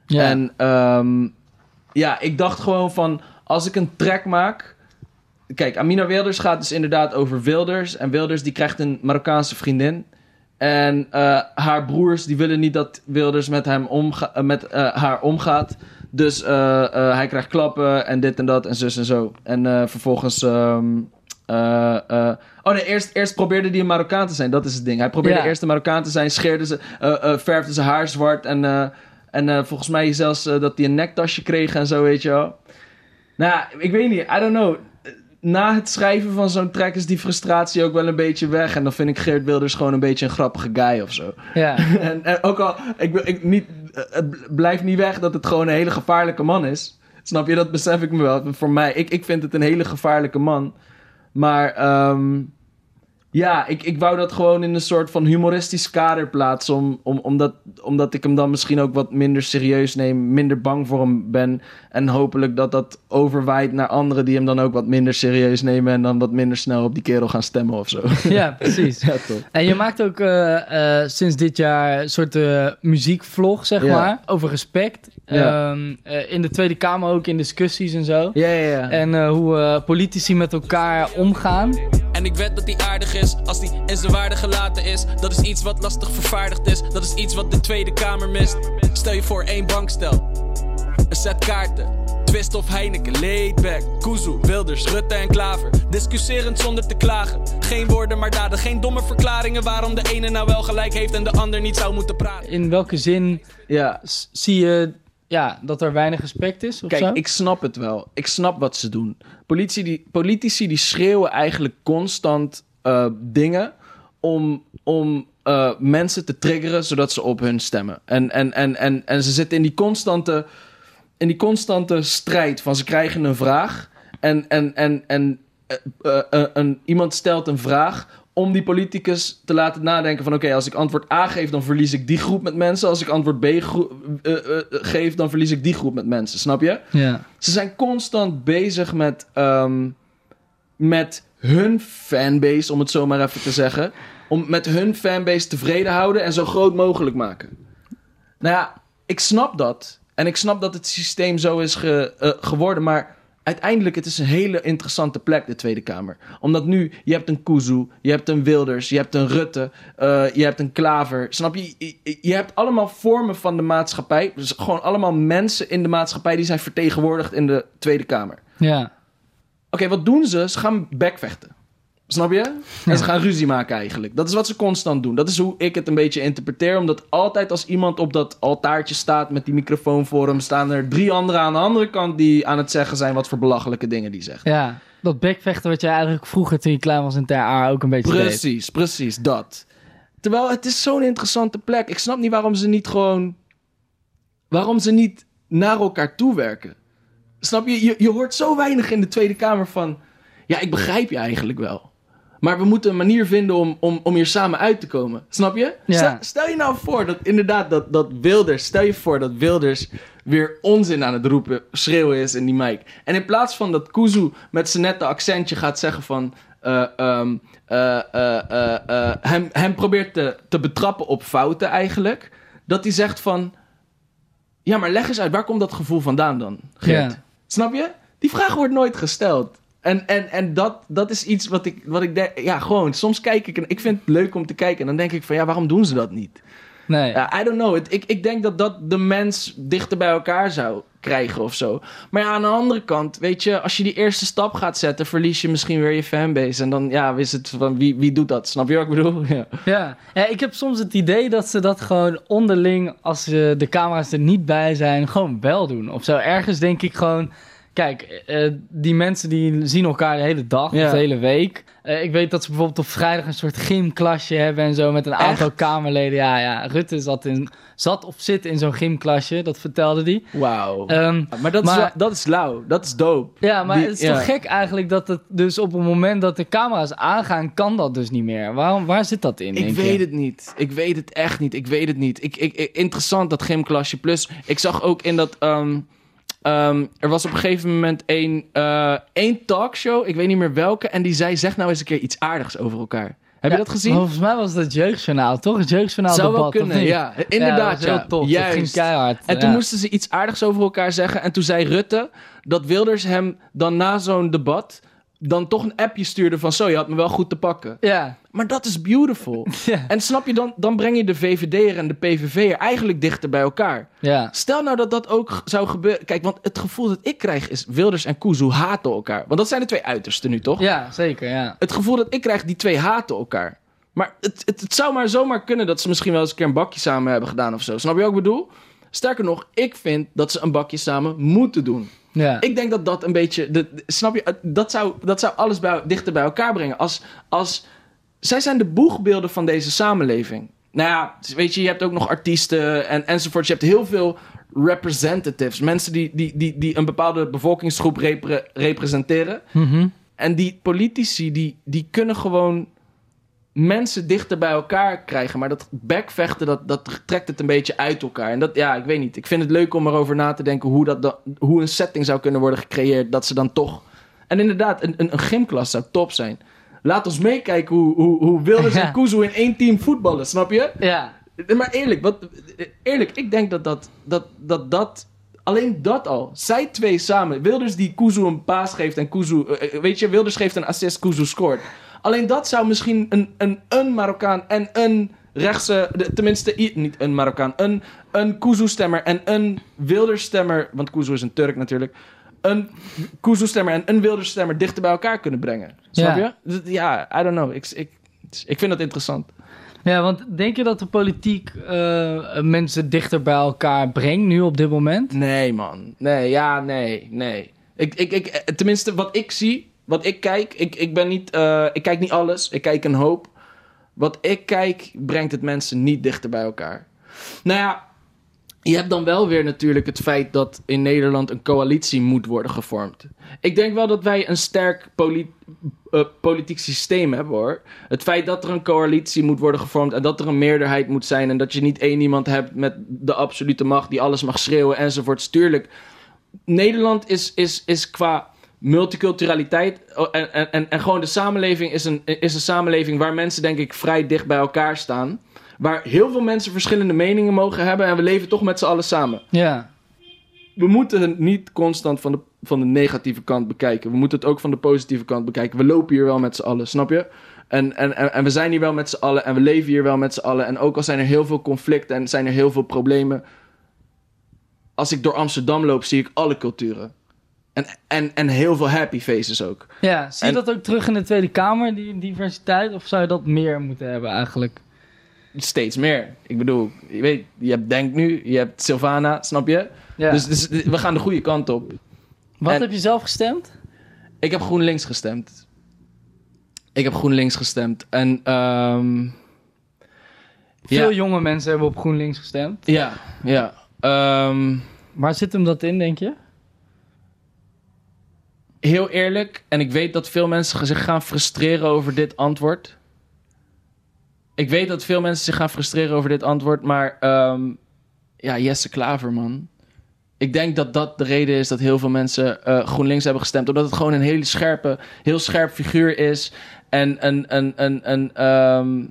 Ja, En ehm, ja, ik dacht gewoon van, als ik een track maak... Kijk, Amina Wilders gaat dus inderdaad over Wilders. En Wilders die krijgt een Marokkaanse vriendin. En eh, haar broers die willen niet dat Wilders met, hem omga eh, met eh, haar omgaat. Dus hij krijgt klappen en dit en dat en zus en zo. En vervolgens... ehm, eh, eh, oh nee, eerst, eerst probeerde hij een Marokkaan te zijn. Dat is het ding. Hij probeerde Ja. eerst een Marokkaan te zijn. Scheerde ze, verfde zijn haar zwart. En, en eh, volgens mij zelfs eh, dat hij een nektasje kreeg en zo, weet je wel. Nou ja, ik weet niet. I don't know. Na het schrijven van zo'n track is die frustratie ook wel een beetje weg. En dan vind ik Geert Wilders gewoon een beetje een grappige guy of zo. ja. en, en ook al, ik, wil- ik, niet, eh, het blijft niet weg dat het gewoon een hele gevaarlijke man is. Snap je, dat besef ik me wel. Voor mij, ik, ik vind het een hele gevaarlijke man. Maar ehm, ja, ik, ik wou dat gewoon in een soort van humoristisch kader plaatsen. Om, om, omdat, omdat ik hem dan misschien ook wat minder serieus neem. Minder bang voor hem ben. En hopelijk dat dat overwaait naar anderen die hem dan ook wat minder serieus nemen. En dan wat minder snel op die kerel gaan stemmen of zo. ja, precies. ja. En je maakt ook eh, eh, sinds dit jaar een soort eh, muziekvlog, zeg Ja. maar, over respect. Ja. Ehm, eh, in de Tweede Kamer ook in discussies en zo. Ja, ja, ja. En hoe politici met elkaar omgaan. En ik weet dat hij aardig is als hij in zijn waarde gelaten is. Dat is iets wat lastig vervaardigd is. Dat is iets wat de Tweede Kamer mist. Stel je voor één bankstel. Een set kaarten. Twist of Heineken, laidback, Kuzu, Wilders, Rutte en Klaver. Discussierend zonder te klagen. Geen woorden maar daden, geen domme verklaringen waarom de ene nou wel gelijk heeft en de ander niet zou moeten praten. In welke zin ja. zie je ja, dat er weinig respect is? Of Kijk, zo? ik snap het wel. Ik snap wat ze doen. Politie die, politici die schreeuwen eigenlijk constant eh, dingen om, om eh, mensen te triggeren zodat ze op hun stemmen. En, en, en, en, en ze zitten in die constante, in die constante strijd van ze krijgen een vraag en, en, en, en eh, iemand stelt een vraag om die politicus te laten nadenken van... oké, als ik antwoord A geef, dan verlies ik die groep met mensen. Als ik antwoord B eh, eh, eh, geef, dan verlies ik die groep met mensen. Snap je? Ja. Ze zijn constant bezig met, ehm, met hun fanbase, om het zo maar even te zeggen. Om met hun fanbase tevreden houden en zo groot mogelijk maken. Nou ja, ik snap dat. En ik snap dat het systeem zo is ge- geworden. Maar uiteindelijk, het is een hele interessante plek, de Tweede Kamer. Omdat nu, je hebt een Kuzu, je hebt een Wilders, je hebt een Rutte, eh, je hebt een Klaver. Snap je? Je, je hebt allemaal vormen van de maatschappij. Dus gewoon allemaal mensen in de maatschappij die zijn vertegenwoordigd in de Tweede Kamer. ja. Oké, wat doen ze? Ze gaan bekvechten. Snap je? En ze gaan ruzie maken eigenlijk. Dat is wat ze constant doen. Dat is hoe ik het een beetje interpreteer. Omdat altijd als iemand op dat altaartje staat met die microfoon voor hem... staan er drie anderen aan de andere kant die aan het zeggen zijn... wat voor belachelijke dingen die zegt. ja, dat bekvechten wat jij eigenlijk vroeger toen je klein was in Ter Aar ook een beetje deed. Precies, precies, dat. Terwijl het is zo'n interessante plek. Ik snap niet waarom ze niet gewoon... Waarom ze niet naar elkaar toewerken. Snap je? je? Je hoort zo weinig in de Tweede Kamer van... Ja, ik begrijp je eigenlijk wel. Maar we moeten een manier vinden om, om, om hier samen uit te komen. Snap je? Ja. Stel, stel je nou voor dat inderdaad dat, dat Wilders... Stel je voor dat Wilders weer onzin aan het roepen, schreeuwen is in die mic. En in plaats van dat Kuzu met zijn nette accentje gaat zeggen van... eh, ehm, eh, eh, eh, eh, hem, hem probeert te, te betrappen op fouten eigenlijk. Dat hij zegt van... Ja, maar leg eens uit, waar komt dat gevoel vandaan dan, Geert? Ja. Snap je? Die vraag wordt nooit gesteld. En, en, en dat, dat is iets wat ik, wat ik denk... Ja, gewoon, soms kijk ik en ik vind het leuk om te kijken. En dan denk ik van, ja, waarom doen ze dat niet? Nee. I don't know. Ik, ik denk dat dat de mens dichter bij elkaar zou krijgen of zo. Maar ja, aan de andere kant, weet je, als je die eerste stap gaat zetten, verlies je misschien weer je fanbase. En dan, ja, is het van wie, wie doet dat? Snap je wat ik bedoel? Ja. Ja. ja, ik heb soms het idee dat ze dat gewoon onderling, als de camera's er niet bij zijn, gewoon wel doen. Of zo. Ergens denk ik gewoon, kijk, eh, die mensen die zien elkaar de hele dag Ja. de hele week. Eh, ik weet dat ze bijvoorbeeld op vrijdag een soort gymklasje hebben en zo met een aantal Echt? Kamerleden. Ja, ja, Rutte zat, in, zat of zit in zo'n gymklasje, dat vertelde hij. Wauw. Ehm, maar dat, is, maar- dat is lauw. Dat is dope. ja, maar Die- het is ja. toch gek eigenlijk dat het dus op het moment dat de camera's aangaan, kan dat dus niet meer. Waarom, waar zit dat in? Ik je? weet het niet. Ik weet het echt niet. Ik weet het niet. Ik, ik, ik- interessant dat gymklasje. Plus, ik zag ook in dat... ehm, ehm, er was op een gegeven moment één, eh, één talkshow. Ik weet niet meer welke. En die zei, zeg nou eens een keer iets aardigs over elkaar. Heb Ja, je dat gezien? Volgens mij was het jeugdjournaal, toch? Het jeugdjournaal Zou wel debat, of kunnen, ja. Inderdaad, dat ja. heel tof. Juist. Dat ging keihard. En toen moesten ze iets aardigs over elkaar zeggen. En toen zei Rutte dat Wilders hem dan na zo'n debat... dan toch een appje stuurde van... zo, je had me wel goed te pakken. Ja, Maar dat is beautiful. ja, En snap je, dan, dan breng je de VVD'er en de PVV'er eigenlijk dichter bij elkaar. ja. Stel nou dat dat ook zou gebeuren. Kijk, want het gevoel dat ik krijg is... Wilders en Kuzu haten elkaar. Want dat zijn de twee uitersten nu, toch? Ja, zeker, ja. Het gevoel dat ik krijg, die twee haten elkaar. Maar het, het, het zou maar zomaar kunnen dat ze misschien wel eens een keer een bakje samen hebben gedaan of zo. Snap je wat ik bedoel? Sterker nog, ik vind dat ze een bakje samen moeten doen. Ja. Ik denk dat dat een beetje. De, snap je? Dat zou, dat zou alles bij, dichter bij elkaar brengen. Als, als, zij zijn de boegbeelden van deze samenleving. Nou ja, weet je, je hebt ook nog artiesten en, enzovoort. Je hebt heel veel representatives. Mensen die, die, die, die een bepaalde bevolkingsgroep repre- representeren. Mhm. En die politici, die, die kunnen gewoon mensen dichter bij elkaar krijgen. Maar dat backvechten, dat, dat trekt het een beetje uit elkaar. En dat, ja, ik weet niet. Ik vind het leuk om erover na te denken hoe, dat, da- hoe een setting zou kunnen worden gecreëerd. Dat ze dan toch... En inderdaad, een, een, een gymklas zou top zijn. Laat ons meekijken hoe, hoe, hoe Wilders Ja. en Kuzu in één team voetballen, snap je? ja. Maar eerlijk, wat, eerlijk, ik denk dat dat, dat, dat, dat alleen dat al, zij twee samen, Wilders die Kuzu een paas geeft en Kuzu, eh, weet je, Wilders geeft een assist, Kuzu scoort. Alleen dat zou misschien een, een, een Marokkaan en een rechtse, de- tenminste niet een Marokkaan, een, een Kuzu-stemmer en een Wilders-stemmer, want Kuzu is een Turk natuurlijk, een Kuzu-stemmer en een Wilders-stemmer dichter bij elkaar kunnen brengen. Snap Ja. je? D- Ja, I don't know. Ik, ik, ik vind dat interessant. Ja, want denk je dat de politiek eh, mensen dichter bij elkaar brengt nu op dit moment? Nee, man. Nee, ja, nee, nee. Ik, ik, ik, eh, tenminste, wat ik zie, wat ik kijk, ik, ik ben niet, eh, ik kijk niet alles, ik kijk een hoop. Wat ik kijk, brengt het mensen niet dichter bij elkaar. Nou ja, je hebt dan wel weer natuurlijk het feit dat in Nederland een coalitie moet worden gevormd. Ik denk wel dat wij een sterk eh, politiek systeem hebben hoor. Het feit dat er een coalitie moet worden gevormd en dat er een meerderheid moet zijn en dat je niet één iemand hebt met de absolute macht die alles mag schreeuwen enzovoort. Tuurlijk, Nederland is, is, is qua multiculturaliteit oh, en, en, en, en gewoon de samenleving is een, is een samenleving waar mensen denk ik vrij dicht bij elkaar staan. Waar heel veel mensen verschillende meningen mogen hebben en we leven toch met z'n allen samen. Ja. We moeten het niet constant van de, van de negatieve kant bekijken. We moeten het ook van de positieve kant bekijken. We lopen hier wel met z'n allen, snap je? En, en, en, en we zijn hier wel met z'n allen en we leven hier wel met z'n allen. En ook al zijn er heel veel conflicten en zijn er heel veel problemen. Als ik door Amsterdam loop, zie ik alle culturen. En, en, en heel veel happy faces ook. Ja, zie je En- dat ook terug in de Tweede Kamer, die diversiteit? Of zou je dat meer moeten hebben eigenlijk? Steeds meer. Ik bedoel, je weet, je hebt Denk nu, je hebt Sylvana, snap je? Ja. Dus, dus we gaan de goede kant op. Wat en- heb je zelf gestemd? Ik heb GroenLinks gestemd. Ik heb GroenLinks gestemd. En ehm Veel Ja. jonge mensen hebben op GroenLinks gestemd. ja, ja. Ehm, Waar zit hem dat in, denk je? Heel eerlijk, en ik weet dat veel mensen zich gaan frustreren over dit antwoord. Ik weet dat veel mensen zich gaan frustreren over dit antwoord, maar ehm, ja, Jesse Klaver, man. Ik denk dat dat de reden is dat heel veel mensen eh, GroenLinks hebben gestemd. Omdat het gewoon een hele scherpe, heel scherp figuur is. En een, een, een, een, ehm,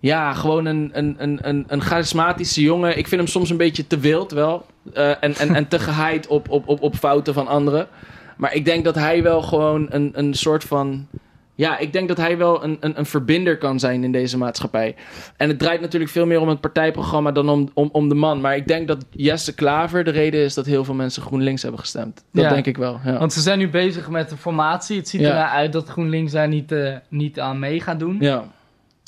ja, gewoon een, een, een, een, charismatische jongen. Ik vind hem soms een beetje te wild wel. Eh, en, en, en te geheid op, op, op, op fouten van anderen. Maar ik denk dat hij wel gewoon een, een soort van ja, ik denk dat hij wel een, een, een verbinder kan zijn in deze maatschappij. En het draait natuurlijk veel meer om het partijprogramma dan om, om, om de man. Maar ik denk dat Jesse Klaver de reden is dat heel veel mensen GroenLinks hebben gestemd. Dat Ja. denk ik wel. Ja. Want ze zijn nu bezig met de formatie. Het ziet Ja. uit dat GroenLinks daar niet, eh, niet aan mee gaat doen. ja,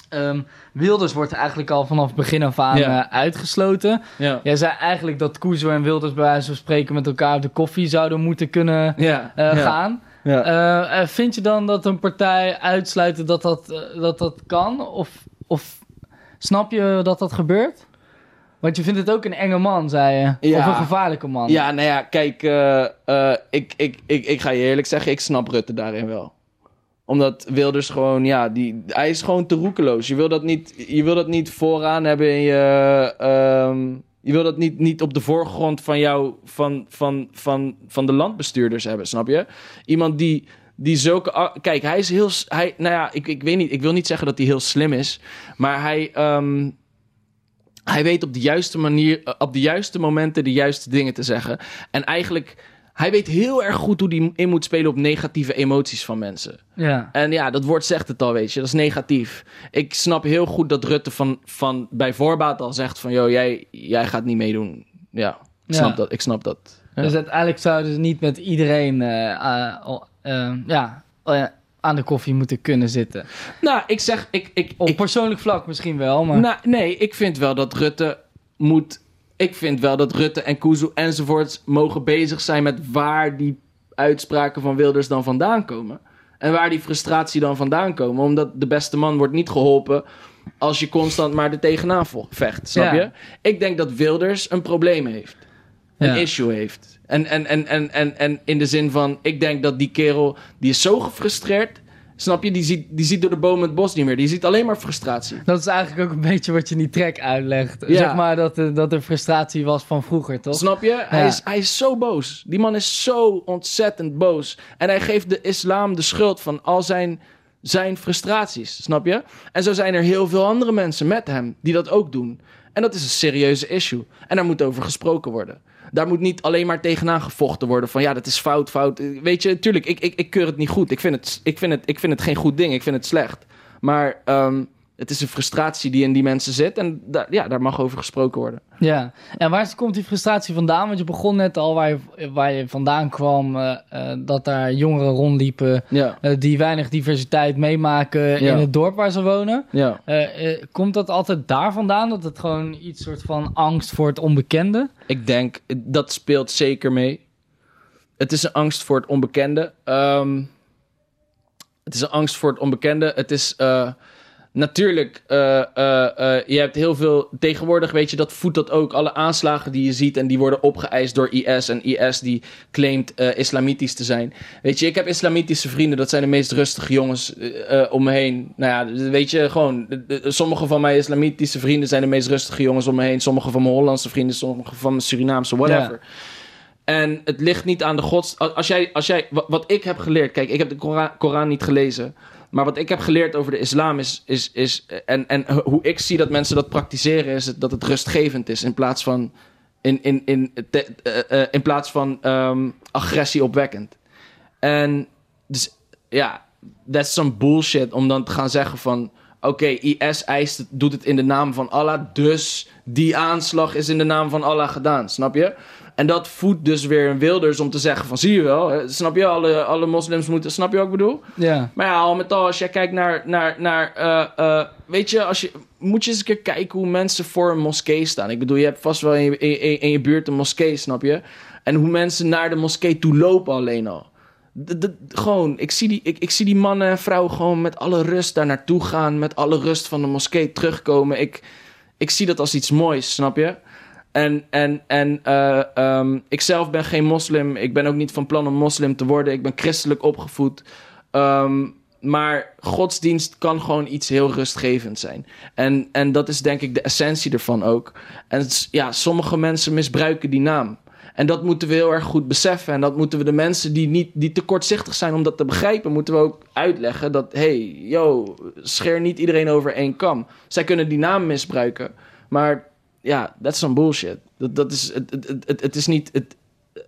Ehm, Wilders wordt eigenlijk al vanaf begin af aan Ja. eh, uitgesloten. ja, Jij zei eigenlijk dat Kuzo en Wilders bij wijze van spreken met elkaar op de koffie zouden moeten kunnen ja, eh, gaan. Eh, vind je dan dat een partij uitsluiten dat dat, dat, dat kan? Of, of snap je dat dat gebeurt? Want je vindt het ook een enge man, zei je. Ja. Of een gevaarlijke man. Ja, nou ja, kijk, ik, ik, ik, ik ga je eerlijk zeggen, ik snap Rutte daarin wel. Omdat Wilders gewoon, ja, die, hij is gewoon te roekeloos. Je wil dat niet, je wil dat niet vooraan hebben in je... ehm, je wil dat niet, niet op de voorgrond van jou, van, van, van, van de landbestuurders hebben, snap je? Iemand die, die zulke... Kijk, hij is heel... Hij, nou ja, ik, ik weet niet, ik wil niet zeggen dat hij heel slim is, maar hij... ehm, hij weet op de juiste manier, op de juiste momenten de juiste dingen te zeggen. En eigenlijk, hij weet heel erg goed hoe hij in moet spelen op negatieve emoties van mensen. Ja. En ja, dat woord zegt het al, weet je. Dat is negatief. Ik snap heel goed dat Rutte van, van bij voorbaat al zegt van... ...joh, jij, jij gaat niet meedoen. Ja, ik Ja. snap dat. Ik snap dat. Ja. Dus uiteindelijk zouden ze niet met iedereen eh, eh, al- eh, ja, eh, aan de koffie moeten kunnen zitten. Nou, ik zeg... Ik, ik, Op ik, persoonlijk vlak misschien wel, maar... nou, nee, ik vind wel dat Rutte moet... Ik vind wel dat Rutte en Kuzu enzovoorts mogen bezig zijn met waar die uitspraken van Wilders dan vandaan komen. En waar die frustratie dan vandaan komen. Omdat de beste man wordt niet geholpen als je constant maar er tegenaan vecht. Snap Ja. je? Ik denk dat Wilders een probleem heeft. Een Ja. issue heeft. En, en, en, en, en, en in de zin van, ik denk dat die kerel, die is zo gefrustreerd. Snap je? Die ziet, die ziet door de bomen het bos niet meer. Die ziet alleen maar frustratie. Dat is eigenlijk ook een beetje wat je in die track uitlegt. Ja. Zeg maar dat, er- dat er frustratie was van vroeger, toch? Snap je? Hij, is, hij is zo boos. Die man is zo ontzettend boos. En hij geeft de islam de schuld van al zijn, zijn frustraties. Snap je? En zo zijn er heel veel andere mensen met hem die dat ook doen. En dat is een serieuze issue. En daar moet over gesproken worden. Daar moet niet alleen maar tegenaan gevochten worden van ja, dat is fout, fout. Weet je, tuurlijk, ik, ik, ik keur het niet goed. Ik vind het, ik, vind het, ik vind het geen goed ding. Ik vind het slecht. Maar ehm, het is een frustratie die in die mensen zit. En daar, ja, daar mag over gesproken worden. Ja. En waar komt die frustratie vandaan? Want je begon net al waar je, waar je vandaan kwam, eh, eh, dat daar jongeren rondliepen Ja, eh, die weinig diversiteit meemaken Ja. in het dorp waar ze wonen. ja. Komt dat altijd daar vandaan? Dat het gewoon iets soort van angst voor het onbekende? Ik denk, dat speelt zeker mee. Het is een angst voor het onbekende. Ehm, het is een angst voor het onbekende. Het is natuurlijk, eh, eh, eh, je hebt heel veel. Tegenwoordig weet je, dat voedt dat ook. Alle aanslagen die je ziet en die worden opgeëist door IS. En IS die claimt islamitisch te zijn. Weet je, ik heb islamitische vrienden. Dat zijn de meest rustige jongens om me heen. Nou ja, weet je, gewoon. sommige van mijn islamitische vrienden zijn de meest rustige jongens om me heen. Sommige van mijn Hollandse vrienden, sommige van mijn Surinaamse, whatever. Ja. En het ligt niet aan de gods... Als jij, als jij, wat, wat ik heb geleerd... Kijk, ik heb de Koran, Koran niet gelezen. Maar wat ik heb geleerd over de islam is... is, is en, en hoe ik zie dat mensen dat praktiseren... is dat het rustgevend is in plaats van... In, in, in, te- eh, eh, in plaats van ehm, agressie opwekkend. En dus ja, dat is some bullshit om dan te gaan zeggen van... Oké, IS eist doet het in de naam van Allah, dus die aanslag is in de naam van Allah gedaan, snap je? En dat voedt dus weer een Wilders om te zeggen van... Zie je wel, snap je? Alle, alle moslims moeten... Snap je wat ik bedoel? Ja. Maar ja, al met al, als jij kijkt naar... naar, naar eh, eh, weet je, als je, moet je eens een keer kijken hoe mensen voor een moskee staan. Ik bedoel, je hebt vast wel in je, in, in- in je buurt een moskee, snap je? En hoe mensen naar de moskee toe lopen alleen al. De- de- gewoon, ik zie, die, ik, ik zie die mannen en vrouwen gewoon met alle rust daar naartoe gaan. Met alle rust van de moskee terugkomen. Ik, ik zie dat als iets moois, snap je? En, en, en ehm, ik zelf ben geen moslim. Ik ben ook niet van plan om moslim te worden. Ik ben christelijk opgevoed. Ehm, maar godsdienst kan gewoon iets heel rustgevend zijn. En, en dat is denk ik de essentie ervan ook. En ja, sommige mensen misbruiken die naam. En dat moeten we heel erg goed beseffen. En dat moeten we de mensen die, niet, die te kortzichtig zijn om dat te begrijpen, moeten we ook uitleggen dat, hey, yo, scheer niet iedereen over één kam. Zij kunnen die naam misbruiken. Maar ja, dat is some bullshit. Dat, dat is, het, het, het, het, is niet. Het,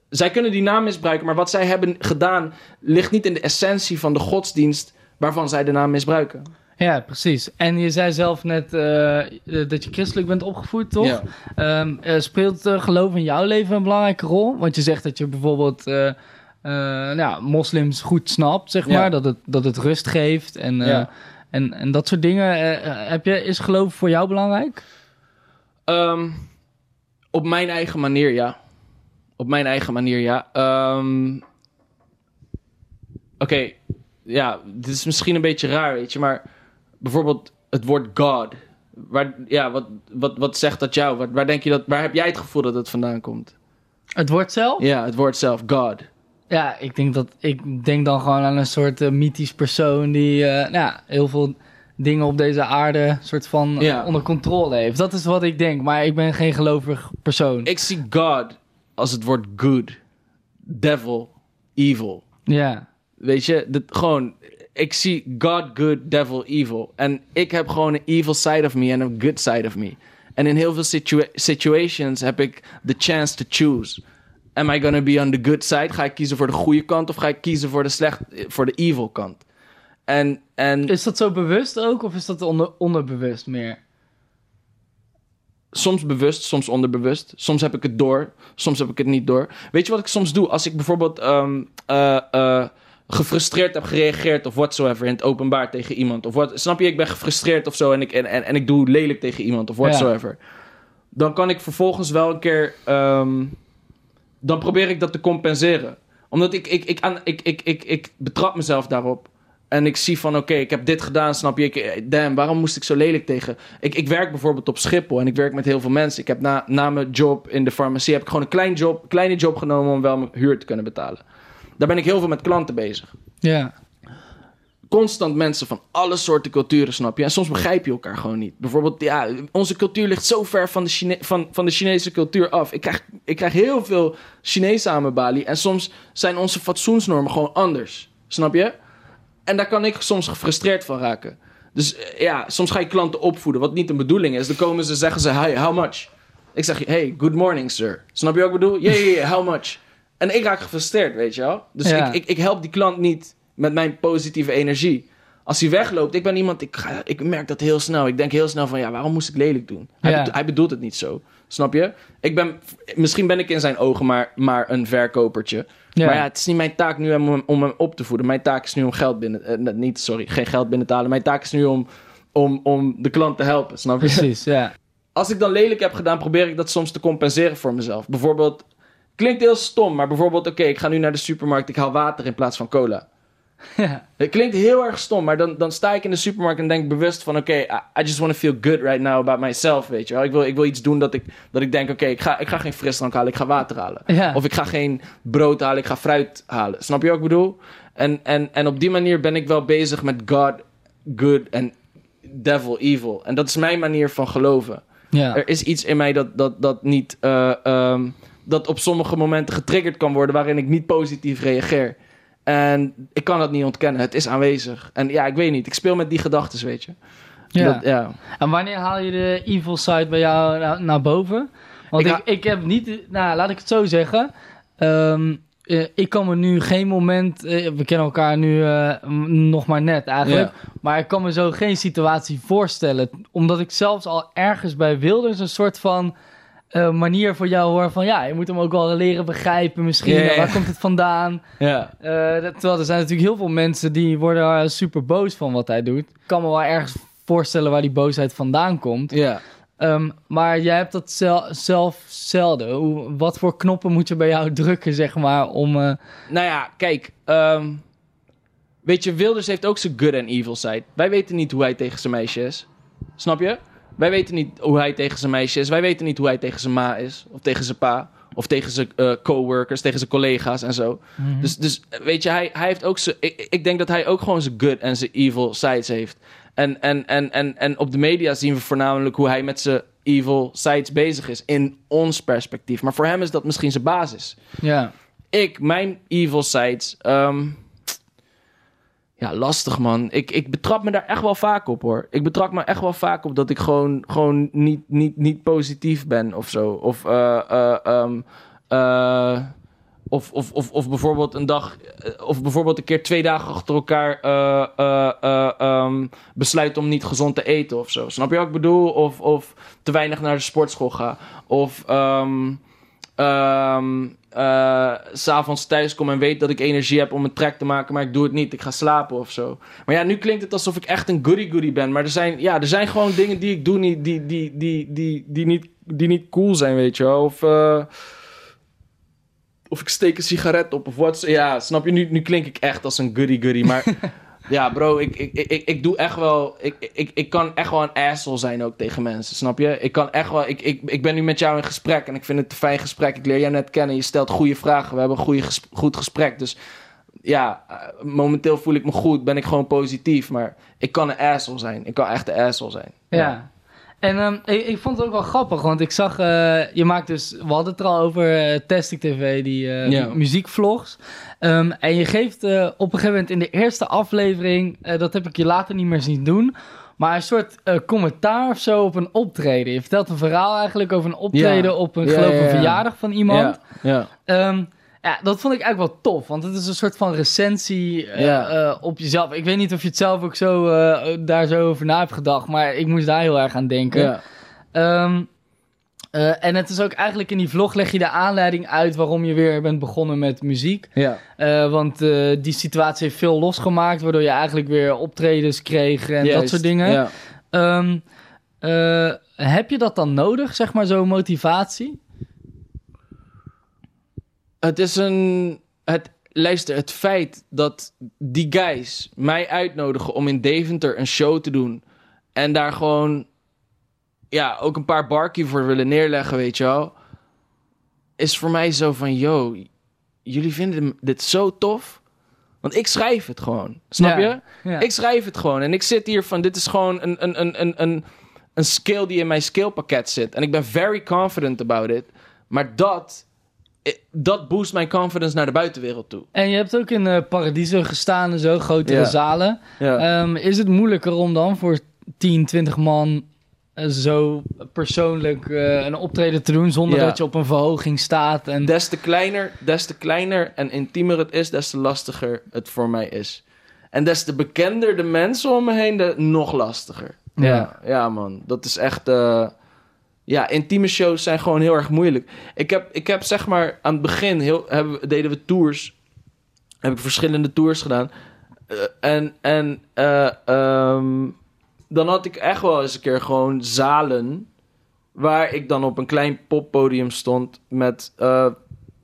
zij kunnen die naam misbruiken, maar wat zij hebben gedaan ligt niet in de essentie van de godsdienst waarvan zij de naam misbruiken. Ja, precies. En je zei zelf net eh, dat je christelijk bent opgevoed, toch? Ja. Ehm, eh, speelt eh, geloof in jouw leven een belangrijke rol? Want je zegt dat je bijvoorbeeld nou, ja, moslims goed snapt, zeg Ja. maar. Dat het, dat het rust geeft en, en, en dat soort dingen. Heb je, is geloof voor jou belangrijk? Ehm, op mijn eigen manier, ja. Op mijn eigen manier, ja. Ehm, Oké, ja, dit is misschien een beetje raar, weet je, maar bijvoorbeeld het woord God. Waar, ja, wat, wat, wat zegt dat jou? Waar, waar denk je dat, waar heb jij het gevoel dat het vandaan komt? Het woord zelf? Ja, het woord zelf, God. Ja, ik denk, dat, ik denk dan gewoon aan een soort eh, mythisch persoon die eh, nou, ja, heel veel dingen op deze aarde soort van eh, Ja. onder controle heeft. Dat is wat ik denk, maar ik ben geen gelovig persoon. Ik zie God als het woord good, devil, evil. Ja, Weet je, dat, gewoon, ik zie God, good, devil, evil. En ik heb gewoon een evil side of me en een good side of me. En in heel veel situa- situations heb ik the chance to choose. Am I gonna be on the good side? Ga ik kiezen voor de goede kant of ga ik kiezen voor de, slecht, voor de evil kant? En, en is dat zo bewust ook of is dat onder, onderbewust meer? soms bewust, soms onderbewust. Soms heb ik het door, soms heb ik het niet door. Weet je wat ik soms doe? Als ik bijvoorbeeld ehm, eh, eh, gefrustreerd heb gereageerd of whatsoever in het openbaar tegen iemand. Of wat, snap je, ik ben gefrustreerd of zo en ik, en, en, en ik doe lelijk tegen iemand of whatsoever. Dan kan ik vervolgens wel een keer... ehm, dan probeer ik dat te compenseren. Omdat ik, ik, ik, aan, ik, ik, ik, ik betrap mezelf daarop. En ik zie van, oké, ik heb dit gedaan, snap je? Ik, eh, damn, waarom moest ik zo lelijk tegen? Ik, ik werk bijvoorbeeld op Schiphol en ik werk met heel veel mensen. Ik heb na, na mijn job in de farmacie, heb ik gewoon een klein job, kleine job genomen om wel mijn huur te kunnen betalen. Daar ben ik heel veel met klanten bezig. Ja, Constant mensen van alle soorten culturen, snap je? En soms begrijp je elkaar gewoon niet. Bijvoorbeeld, ja, onze cultuur ligt zo ver van de, Chine van, van de Chinese cultuur af. Ik krijg, ik krijg heel veel Chinezen aan mijn balie. En soms zijn onze fatsoensnormen gewoon anders. Snap je? En daar kan ik soms gefrustreerd van raken. Dus eh, ja, soms ga je klanten opvoeden, wat niet een bedoeling is. Dan komen ze, zeggen ze, hi, how much? Ik zeg, hey, good morning, sir. Snap je wat ik bedoel? Yeah, yeah, yeah, how much? En ik raak gefrustreerd, weet je wel? Dus Ja. ik, ik, ik help die klant niet met mijn positieve energie. Als hij wegloopt, ik ben iemand, ik, ga, ik merk dat heel snel. Ik denk heel snel van, ja, waarom moest ik lelijk doen? Hij, Ja. bedo- hij bedoelt het niet zo. Snap je? Ik ben, misschien ben ik in zijn ogen maar, maar een verkopertje. Ja. Maar ja, het is niet mijn taak nu om hem, om hem op te voeden. Mijn taak is nu om geld binnen... eh, niet, sorry, geen geld binnen te halen. Mijn taak is nu om, om, om de klant te helpen, snap je? precies, ja. Als ik dan lelijk heb gedaan, probeer ik dat soms te compenseren voor mezelf. Bijvoorbeeld, klinkt heel stom, maar bijvoorbeeld... Oké, ik ga nu naar de supermarkt, ik haal water in plaats van cola. ja. Het klinkt heel erg stom, maar dan, dan sta ik in de supermarkt en denk bewust van... Oké, I, I just want to feel good right now about myself, weet je wel. Ik wil, ik wil iets doen dat ik, dat ik denk, oké, ik, ga, ik ga geen frisdrank halen, ik ga water halen. Ja. Of ik ga geen brood halen, ik ga fruit halen. Snap je wat ik bedoel? En, en, en op die manier ben ik wel bezig met God, good en devil, evil. En dat is mijn manier van geloven. ja. Er is iets in mij dat, dat, dat niet... eh, ehm, dat op sommige momenten getriggerd kan worden... waarin ik niet positief reageer. En ik kan dat niet ontkennen. Het is aanwezig. En ja, ik weet niet. Ik speel met die gedachten, weet je. Ja. Dat, ja. En wanneer haal je de evil side bij jou naar, naar boven? Want Ik ik, heb niet, nou laat ik het zo zeggen. Ehm, eh, ik kan me nu geen moment, eh, we kennen elkaar nu eh, nog maar net eigenlijk. Maar ik kan me zo geen situatie voorstellen. Omdat ik zelfs al ergens bij Wilders een soort van eh, manier voor jou hoor. Van ja, je moet hem ook wel leren begrijpen misschien. Ja. Waar komt het vandaan? ja. Dat- terwijl er zijn natuurlijk heel veel mensen die worden super boos van wat hij doet. Ik kan me wel ergens voorstellen waar die boosheid vandaan komt. Ja. Ehm, maar jij hebt dat zel- zelf zelden. Hoe, wat voor knoppen moet je bij jou drukken, zeg maar, om... eh, Nou ja, kijk. ehm, weet je, Wilders heeft ook zijn good en evil side. Wij weten niet hoe hij tegen zijn meisje is. Snap je? Wij weten niet hoe hij tegen zijn meisje is. Wij weten niet hoe hij tegen zijn ma is. Of tegen zijn pa. Of tegen zijn eh, coworkers, tegen zijn collega's en zo. Dus, dus weet je, hij, hij heeft ook zijn... Ik, ik denk dat hij ook gewoon zijn good en zijn evil sides heeft. En, en, en, en, en op de media zien we voornamelijk hoe hij met zijn evil sides bezig is. In ons perspectief. Maar voor hem is dat misschien zijn basis ja. ik, mijn evil sides. ehm, ja, lastig man. Ik, ik betrap me daar echt wel vaak op hoor. Ik betrap me echt wel vaak op dat ik gewoon, gewoon niet, niet, niet positief ben of zo. Of eh, eh, ehm, eh, of, of, of, of bijvoorbeeld een dag, of bijvoorbeeld een keer twee dagen achter elkaar eh, eh, eh, ehm, besluit om niet gezond te eten of zo. Snap je wat ik bedoel? Of, of te weinig naar de sportschool ga. Of ehm eh, s'avonds thuis kom en weet dat ik energie heb om een track te maken, maar ik doe het niet. Ik ga slapen of zo. Maar ja, nu klinkt het alsof ik echt een goody-goody ben. Maar er zijn, ja, er zijn gewoon dingen die ik doe die, die, die, die, die, niet, die niet cool zijn, weet je wel. Of, eh, of ik steek een sigaret op of wat. Ja, snap je? Nu, nu klink ik echt als een goody-goody. Maar ja, bro, ik, ik, ik, ik doe echt wel... Ik, ik, ik kan echt wel een asshole zijn ook tegen mensen, snap je? Ik kan echt wel... Ik, ik, ik ben nu met jou in gesprek en ik vind het een fijn gesprek. Ik leer jou net kennen. Je stelt goede vragen. We hebben een goede ges- goed gesprek. Dus ja, eh, momenteel voel ik me goed. Ben ik gewoon positief. Maar ik kan een asshole zijn. Ik kan echt een asshole zijn. Ja. En ehm, ik, ik vond het ook wel grappig, want ik zag, eh, je maakt dus, we hadden het er al over uh, Testing TV, die eh, Ja. mu- muziekvlogs. Ehm, en je geeft eh, op een gegeven moment in de eerste aflevering, eh, dat heb ik je later niet meer zien doen, maar een soort eh, commentaar of zo op een optreden. Je vertelt een verhaal eigenlijk over een optreden Ja. op een, Ja, geloof ja, een ja. verjaardag van iemand. Ja, ja. Ja, dat vond ik eigenlijk wel tof, want het is een soort van recensie eh, Ja. eh, op jezelf. Ik weet niet of je het zelf ook zo, eh, daar zo over na hebt gedacht, maar ik moest daar heel erg aan denken. ja. Ehm, eh, en het is ook eigenlijk in die vlog leg je de aanleiding uit waarom je weer bent begonnen met muziek. ja. Want die situatie heeft veel losgemaakt, waardoor je eigenlijk weer optredens kreeg en dat soort dingen. Ja. Ehm, eh, heb je dat dan nodig, zeg maar, zo'n motivatie? Het is een. Het, luister, het feit dat die guys mij uitnodigen om in Deventer een show te doen. En daar gewoon. Ja, ook een paar barkie voor willen neerleggen, weet je wel. Is voor mij zo van: yo, jullie vinden dit zo tof. Want ik schrijf het gewoon. Snap Ja. je? Ja. Ik schrijf het gewoon. En ik zit hier van: dit is gewoon een, een, een, een, een, een skill die in mijn skillpakket zit. En ik ben very confident about it. Maar dat, dat boost mijn confidence naar de buitenwereld toe. En je hebt ook in eh Paradiso gestaan en zo, grotere Ja. zalen. Ja. Ehm, is het moeilijker om dan voor 10, 20 man eh, zo persoonlijk eh, een optreden te doen zonder Ja. dat je op een verhoging staat? En... des te kleiner, des te kleiner en intiemer het is, des te lastiger het voor mij is. En des te bekender de mensen om me heen, de, nog lastiger. Ja. ja, ja, man. Dat is echt... eh, ja, intieme shows zijn gewoon heel erg moeilijk. Ik heb, ik heb zeg maar aan het begin heel, hebben, deden we tours. Heb ik verschillende tours gedaan. Eh, en en eh, ehm, dan had ik echt wel eens een keer gewoon zalen. Waar ik dan op een klein poppodium stond met eh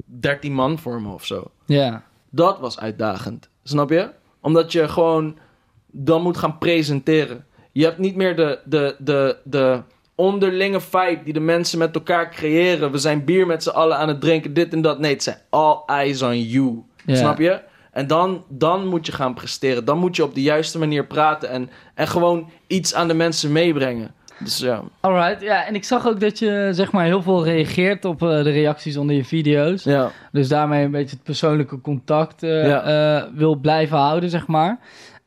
13 man voor me of zo. Ja. Dat was uitdagend. Snap je? Omdat je gewoon dan moet gaan presenteren. Je hebt niet meer de, de, de, de onderlinge vibe die de mensen met elkaar creëren. We zijn bier met z'n allen aan het drinken, dit en dat. Nee, het zijn all eyes on you. Snap je? En dan, dan moet je gaan presteren. Dan moet je op de juiste manier praten en, en gewoon iets aan de mensen meebrengen. Dus ja. Alright, ja. En ik zag ook dat je zeg maar heel veel reageert op eh, de reacties onder je video's. ja. Dus daarmee een beetje het persoonlijke contact eh, Ja. eh, wil blijven houden, zeg maar.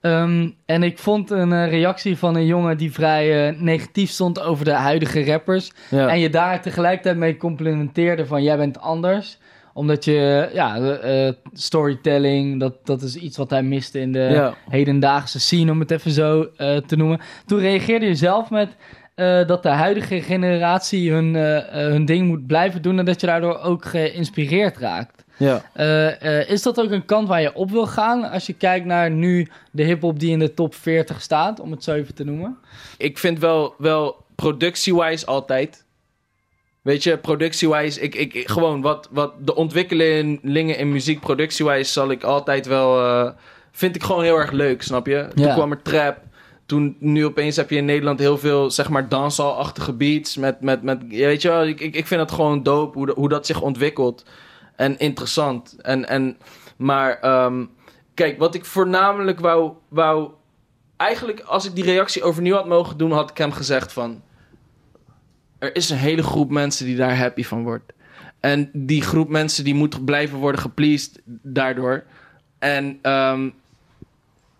Ehm, en ik vond een eh, reactie van een jongen die vrij eh, negatief stond over de huidige rappers. ja. En je daar tegelijkertijd mee complimenteerde van jij bent anders. Omdat je, ja, eh, storytelling, dat, dat is iets wat hij miste in de Ja. hedendaagse scene, om het even zo te noemen. Toen reageerde je zelf met dat de huidige generatie hun, hun ding moet blijven doen en dat je daardoor ook geïnspireerd raakt. Ja. Eh, eh, is dat ook een kant waar je op wil gaan als je kijkt naar nu de hip-hop die in de top 40 staat, om het zo even te noemen? ik vind wel, wel productie-wise altijd. Weet je, productie-wise, ik, ik, ik- gewoon wat, wat de ontwikkelingen in muziek productie-wise zal ik altijd wel, eh, vind ik gewoon heel erg leuk, snap je? Toen kwam er trap. Toen, nu opeens heb je in Nederland heel veel, zeg maar, dancehall-achtige beats. Met, met, met, weet je wel, ik, ik, ik vind het gewoon dope hoe, hoe dat zich ontwikkelt. En interessant. En, en, maar, ehm, kijk, wat ik voornamelijk wou, wou eigenlijk, als ik die reactie overnieuw had mogen doen, had ik hem gezegd van... Er is een hele groep mensen die daar happy van wordt. En die groep mensen die moet blijven worden gepleased daardoor. En ehm,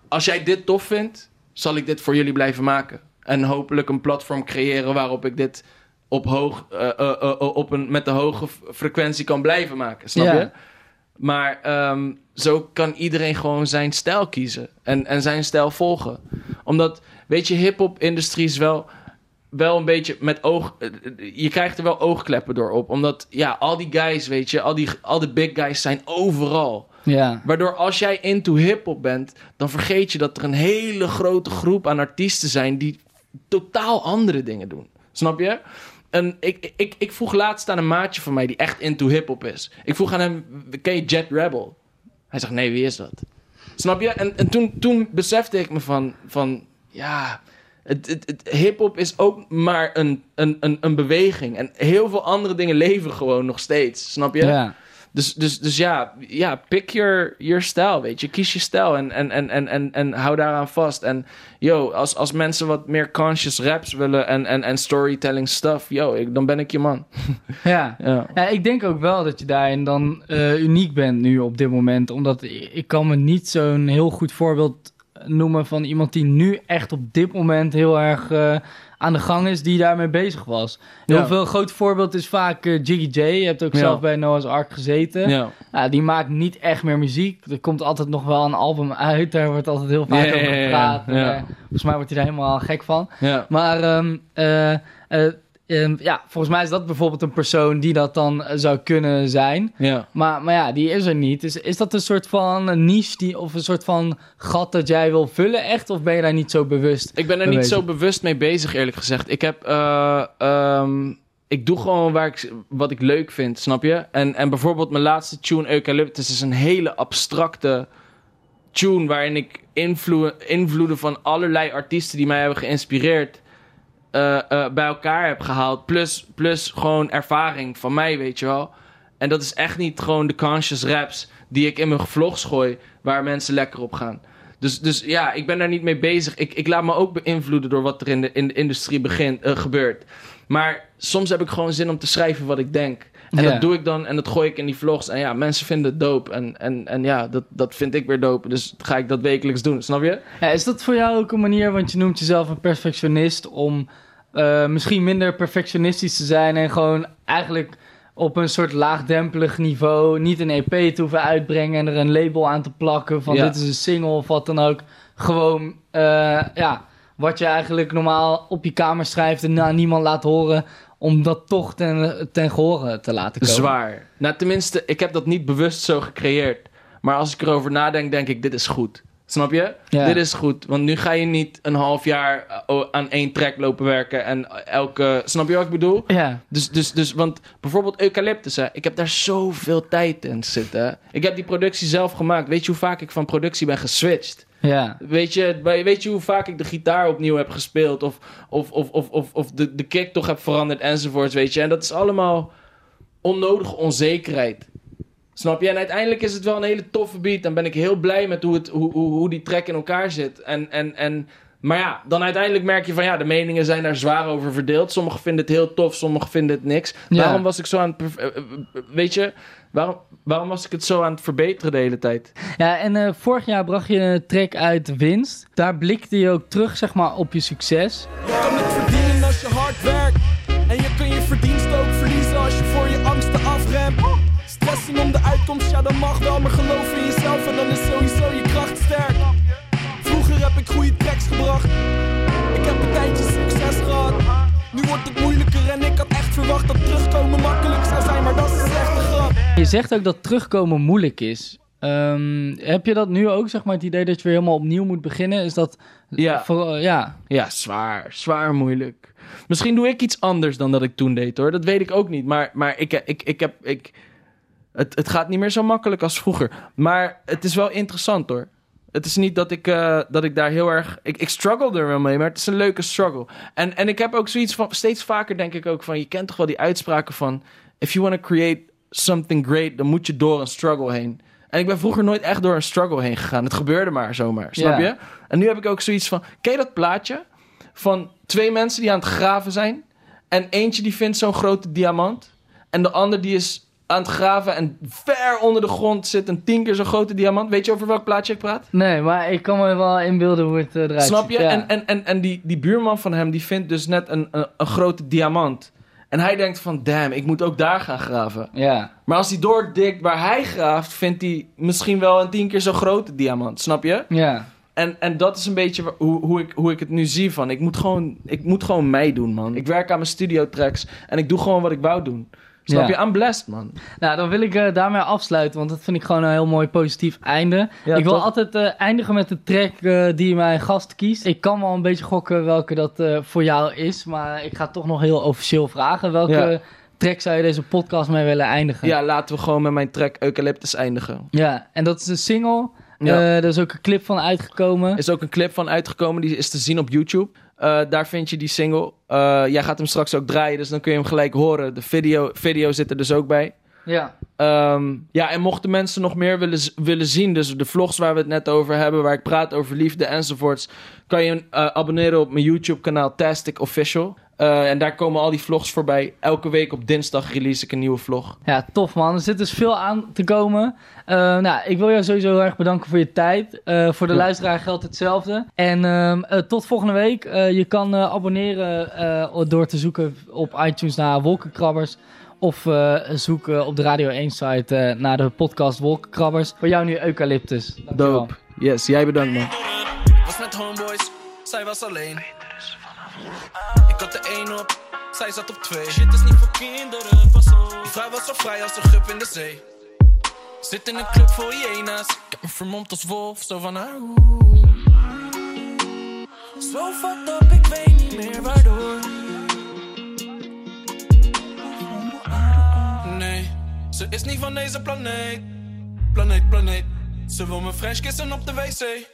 als jij dit tof vindt, zal ik dit voor jullie blijven maken. En hopelijk een platform creëren waarop ik dit op hoog, eh, op een, met een hoge frequentie kan blijven maken. Snap Ja. je? Maar ehm, zo kan iedereen gewoon zijn stijl kiezen. En, en zijn stijl volgen. Omdat, weet je, hip-hop-industrie is wel, wel een beetje met oog. Je krijgt er wel oogkleppen door op. Omdat, ja, al die guys, weet je, al die, al die big guys zijn overal. Ja. Waardoor als jij into hip-hop bent, dan vergeet je dat er een hele grote groep aan artiesten zijn die totaal andere dingen doen. Snap je? En ik, ik, ik vroeg laatst aan een maatje van mij die echt into hip-hop is. Ik vroeg aan hem: Ken je Jet Rebel? Hij zegt: Nee, wie is dat? Snap je? En, en toen, toen besefte ik me van: van ja. Het, het, hip-hop is ook maar een, een, een, een beweging. En heel veel andere dingen leven gewoon nog steeds. Snap je? Ja. Dus, dus, dus ja, ja, pick your, your stijl, weet je. Kies je stijl en, en, en, en, en, en hou daaraan vast. En yo, als, als mensen wat meer conscious raps willen en, en, en storytelling stuff, yo, ik, dan ben ik je man. Ja. Ja. Ja, ik denk ook wel dat je daarin dan eh, uniek bent nu op dit moment. Omdat ik, ik kan me niet zo'n heel goed voorbeeld noemen van iemand die nu echt op dit moment heel erg eh, aan de gang is, die daarmee bezig was. Heel Ja. veel een groot voorbeeld is vaak eh, Jiggy J. Je hebt ook Ja. zelf bij Noah's Ark gezeten. Ja. Ja, die maakt niet echt meer muziek. Er komt altijd nog wel een album uit. Daar wordt altijd heel vaak over gepraat. En, eh, volgens mij wordt hij daar helemaal gek van. Maar ehm, eh, eh, ehm, ja, volgens mij is dat bijvoorbeeld een persoon die dat dan eh, zou kunnen zijn. Ja. Maar, maar ja, die is er niet. Is, is dat een soort van niche die, of een soort van gat dat jij wil vullen echt? Of ben je daar niet zo bewust? Ik ben er niet zo bewust mee bezig, eerlijk gezegd. Ik heb. eh, ehm, ik doe gewoon waar ik, wat ik leuk vind, snap je? En, en bijvoorbeeld mijn laatste tune, Eucalyptus, is een hele abstracte tune waarin ik invloe- invloeden van allerlei artiesten die mij hebben geïnspireerd eh, eh, bij elkaar heb gehaald. Plus, plus gewoon ervaring van mij, weet je wel. En dat is echt niet gewoon de conscious raps die ik in mijn vlogs gooi, waar mensen lekker op gaan. Dus, dus ja, ik ben daar niet mee bezig. Ik, ik laat me ook beïnvloeden door wat er in de, in de industrie begint, eh, gebeurt. Maar soms heb ik gewoon zin om te schrijven wat ik denk. En Ja. dat doe ik dan en dat gooi ik in die vlogs. En ja, mensen vinden het dope. En, en, en ja, dat, dat vind ik weer dope. Dus ga ik dat wekelijks doen, snap je? Ja, is dat voor jou ook een manier, want je noemt jezelf een perfectionist, om eh, misschien minder perfectionistisch te zijn en gewoon eigenlijk op een soort laagdrempelig niveau niet een EP te hoeven uitbrengen en er een label aan te plakken van Ja. dit is een single of wat dan ook. Gewoon, eh, ja, wat je eigenlijk normaal op je kamer schrijft en aan niemand laat horen, om dat toch ten, ten gehore te laten komen. Zwaar. Nou, tenminste, ik heb dat niet bewust zo gecreëerd. Maar als ik erover nadenk, denk ik, dit is goed. Snap je? Ja. Dit is goed. Want nu ga je niet een half jaar eh, aan één track lopen werken. En elke... Snap je wat ik bedoel? Ja, Dus, dus, dus, want bijvoorbeeld Eucalyptus, hè, ik heb daar zoveel tijd in zitten. Ik heb die productie zelf gemaakt. Weet je hoe vaak ik van productie ben geswitcht? Ja. Weet je, weet je hoe vaak ik de gitaar opnieuw heb gespeeld? Of, of, of, of, of, of de, de kick toch heb veranderd enzovoorts, weet je? En dat is allemaal onnodige onzekerheid. Snap je? En uiteindelijk is het wel een hele toffe beat. Dan ben ik heel blij met hoe, het, hoe, hoe, hoe die track in elkaar zit. En, en, en, maar ja, dan uiteindelijk merk je van ja, de meningen zijn daar zwaar over verdeeld. Sommigen vinden het heel tof, sommigen vinden het niks. Ja. Waarom was ik zo aan het... eh, eh, Weet je, waarom, waarom was ik het zo aan het verbeteren de hele tijd? Ja, en eh, vorig jaar bracht je een track uit Winst. Daar blikte je ook terug, zeg maar, op je succes. Je kan het verdienen als je hard werkt. En je kun je verdiensten ook verliezen als je voor je angsten afremt. Stressen om de uitkomst, ja dat mag wel, maar geloof ik goede tracks gebracht. Ik heb een tijdje succes gehad. Nu wordt het moeilijker en ik had echt verwacht dat terugkomen makkelijk zou zijn, maar dat is echt een grap. Je zegt ook dat terugkomen moeilijk is. Ehm, heb je dat nu ook, zeg maar, het idee dat je weer helemaal opnieuw moet beginnen? Is dat... Ja. Voor, ja. Ja, zwaar. Zwaar moeilijk. Misschien doe ik iets anders dan dat ik toen deed, hoor. Dat weet ik ook niet. Maar, maar ik, ik, ik heb... Ik, het, het gaat niet meer zo makkelijk als vroeger. Maar het is wel interessant, hoor. Het is niet dat ik, eh, dat ik daar heel erg... Ik, ik struggle er wel mee, maar het is een leuke struggle. En, en ik heb ook zoiets van... Steeds vaker denk ik ook van... Je kent toch wel die uitspraken van... If you want to create something great... dan moet je door een struggle heen. En ik ben vroeger nooit echt door een struggle heen gegaan. Het gebeurde maar zomaar, snap je? En nu heb ik ook zoiets van... Ken je dat plaatje? Van twee mensen die aan het graven zijn... En eentje die vindt zo'n grote diamant... En de ander die is aan het graven... En ver onder de grond zit een tien keer zo'n grote diamant. Weet je over welk plaatje ik praat? Nee, maar ik kan me wel inbeelden hoe het eh, eruit Snap je? Ja. En, en, en, en die, die buurman van hem, die vindt dus net een, een, een grote diamant. En hij denkt van, damn, ik moet ook daar gaan graven. Ja. Maar als hij doordikt waar hij graaft, vindt hij misschien wel een tien keer zo grote diamant. Snap je? Ja. En, en dat is een beetje hoe, hoe, ik, hoe ik het nu zie van. Ik moet, gewoon, ik moet gewoon mij doen, man. Ik werk aan mijn studio tracks en ik doe gewoon wat ik wou doen. Snap Ja. je? I'm blessed, man. Nou, dan wil ik eh, daarmee afsluiten, want dat vind ik gewoon een heel mooi positief einde. Ik wil altijd eh, eindigen met de track eh, die mijn gast kiest. Ik kan wel een beetje gokken welke dat voor jou is, maar ik ga toch nog heel officieel vragen. Welke track zou je deze podcast mee willen eindigen? Ja, laten we gewoon met mijn track Eucalyptus eindigen. Ja, en dat is een single. Ja. Er is ook een clip van uitgekomen. Er is ook een clip van uitgekomen, die is te zien op YouTube. Eh, daar vind je die single. Eh, jij gaat hem straks ook draaien, dus dan kun je hem gelijk horen. De video, video zit er dus ook bij. Ja. Ehm, ja, en mochten mensen nog meer willen, willen zien, dus de vlogs waar we het net over hebben, waar ik praat over liefde enzovoorts, kan je eh, abonneren op mijn YouTube-kanaal Tastic Official. Eh, en daar komen al die vlogs voorbij. Elke week op dinsdag release ik een nieuwe vlog. Ja, tof man. Er zit dus veel aan te komen. Eh, nou, ik wil jou sowieso heel erg bedanken voor je tijd. Eh, voor de Ja. luisteraar geldt hetzelfde. En ehm, eh, tot volgende week. Eh, je kan eh, abonneren eh, door te zoeken op iTunes naar Wolkenkrabbers. Of eh, zoeken op de Radio 1 site eh, naar de podcast Wolkenkrabbers. Voor jou nu Eucalyptus. Dankjewel. Dope. Yes, jij bedankt man. Was met homeboys, zij was alleen. Ik had de één op, zij zat op twee. Shit is niet voor kinderen, pas op. Die vrouw was zo vrij als een gup in de zee. Zit in een club voor hyena's. Ik heb me vermomd als wolf, zo van haar. Zo fucked up, ik weet niet meer waardoor. Nee, ze is niet van deze planeet. Planeet, planeet. Ze wil me French kissen op de wc.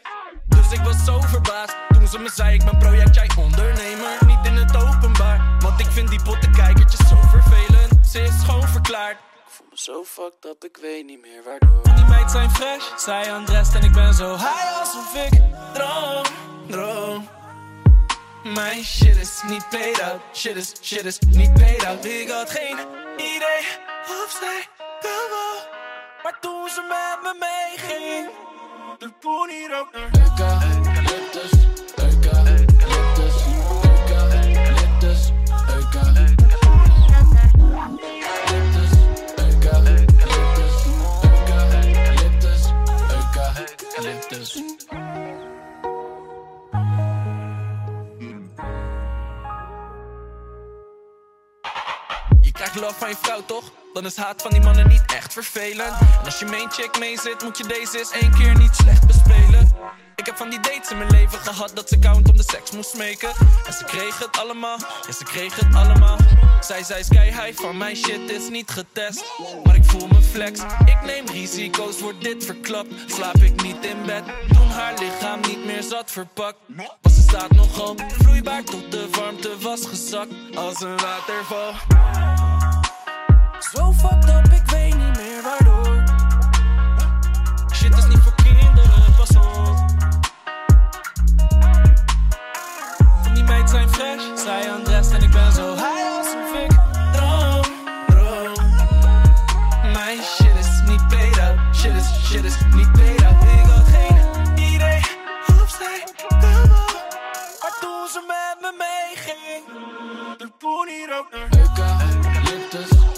Dus ik was zo verbaasd toen ze me zei: Ik ben project, jij ondernemer. Niet in het openbaar, want ik vind die pottenkijkertjes zo vervelend. Ze is gewoon verklaard. Ik voel me zo fucked up, ik weet niet meer waardoor. Die meid zijn fresh, zij undressed en ik ben zo high alsof ik droom, droom. Mijn shit is niet paid out, shit is, shit is niet paid out. Ik had geen idee of zij wel. Maar toen ze met me meeging, de poen hier ook Krijgt love van je vrouw, toch? Dan is haat van die mannen niet echt vervelend. En als je main chick mee zit, moet je deze eens één keer niet slecht bespelen. Ik heb van die dates in mijn leven gehad dat ze count om de seks moest smeken. En ze kreeg het allemaal, ja ze kreeg het allemaal. Zij zei sky high van mijn shit is niet getest. Maar ik voel me flex, ik neem risico's, wordt dit verklapt. Slaap ik niet in bed, toen haar lichaam niet meer zat verpakt. Want ze staat nogal vloeibaar tot de warmte was gezakt als een waterval. Zo fucked up, ik weet niet meer waardoor. Shit is niet voor kinderen, pas op. Die meid zijn fresh, zij undressed en ik ben zo high alsof ik droom, droom. Mijn shit is niet out, shit is, shit is niet out. Ik had geen idee of zij wel. Maar toen ze met me meeging, de poen hier ook naar.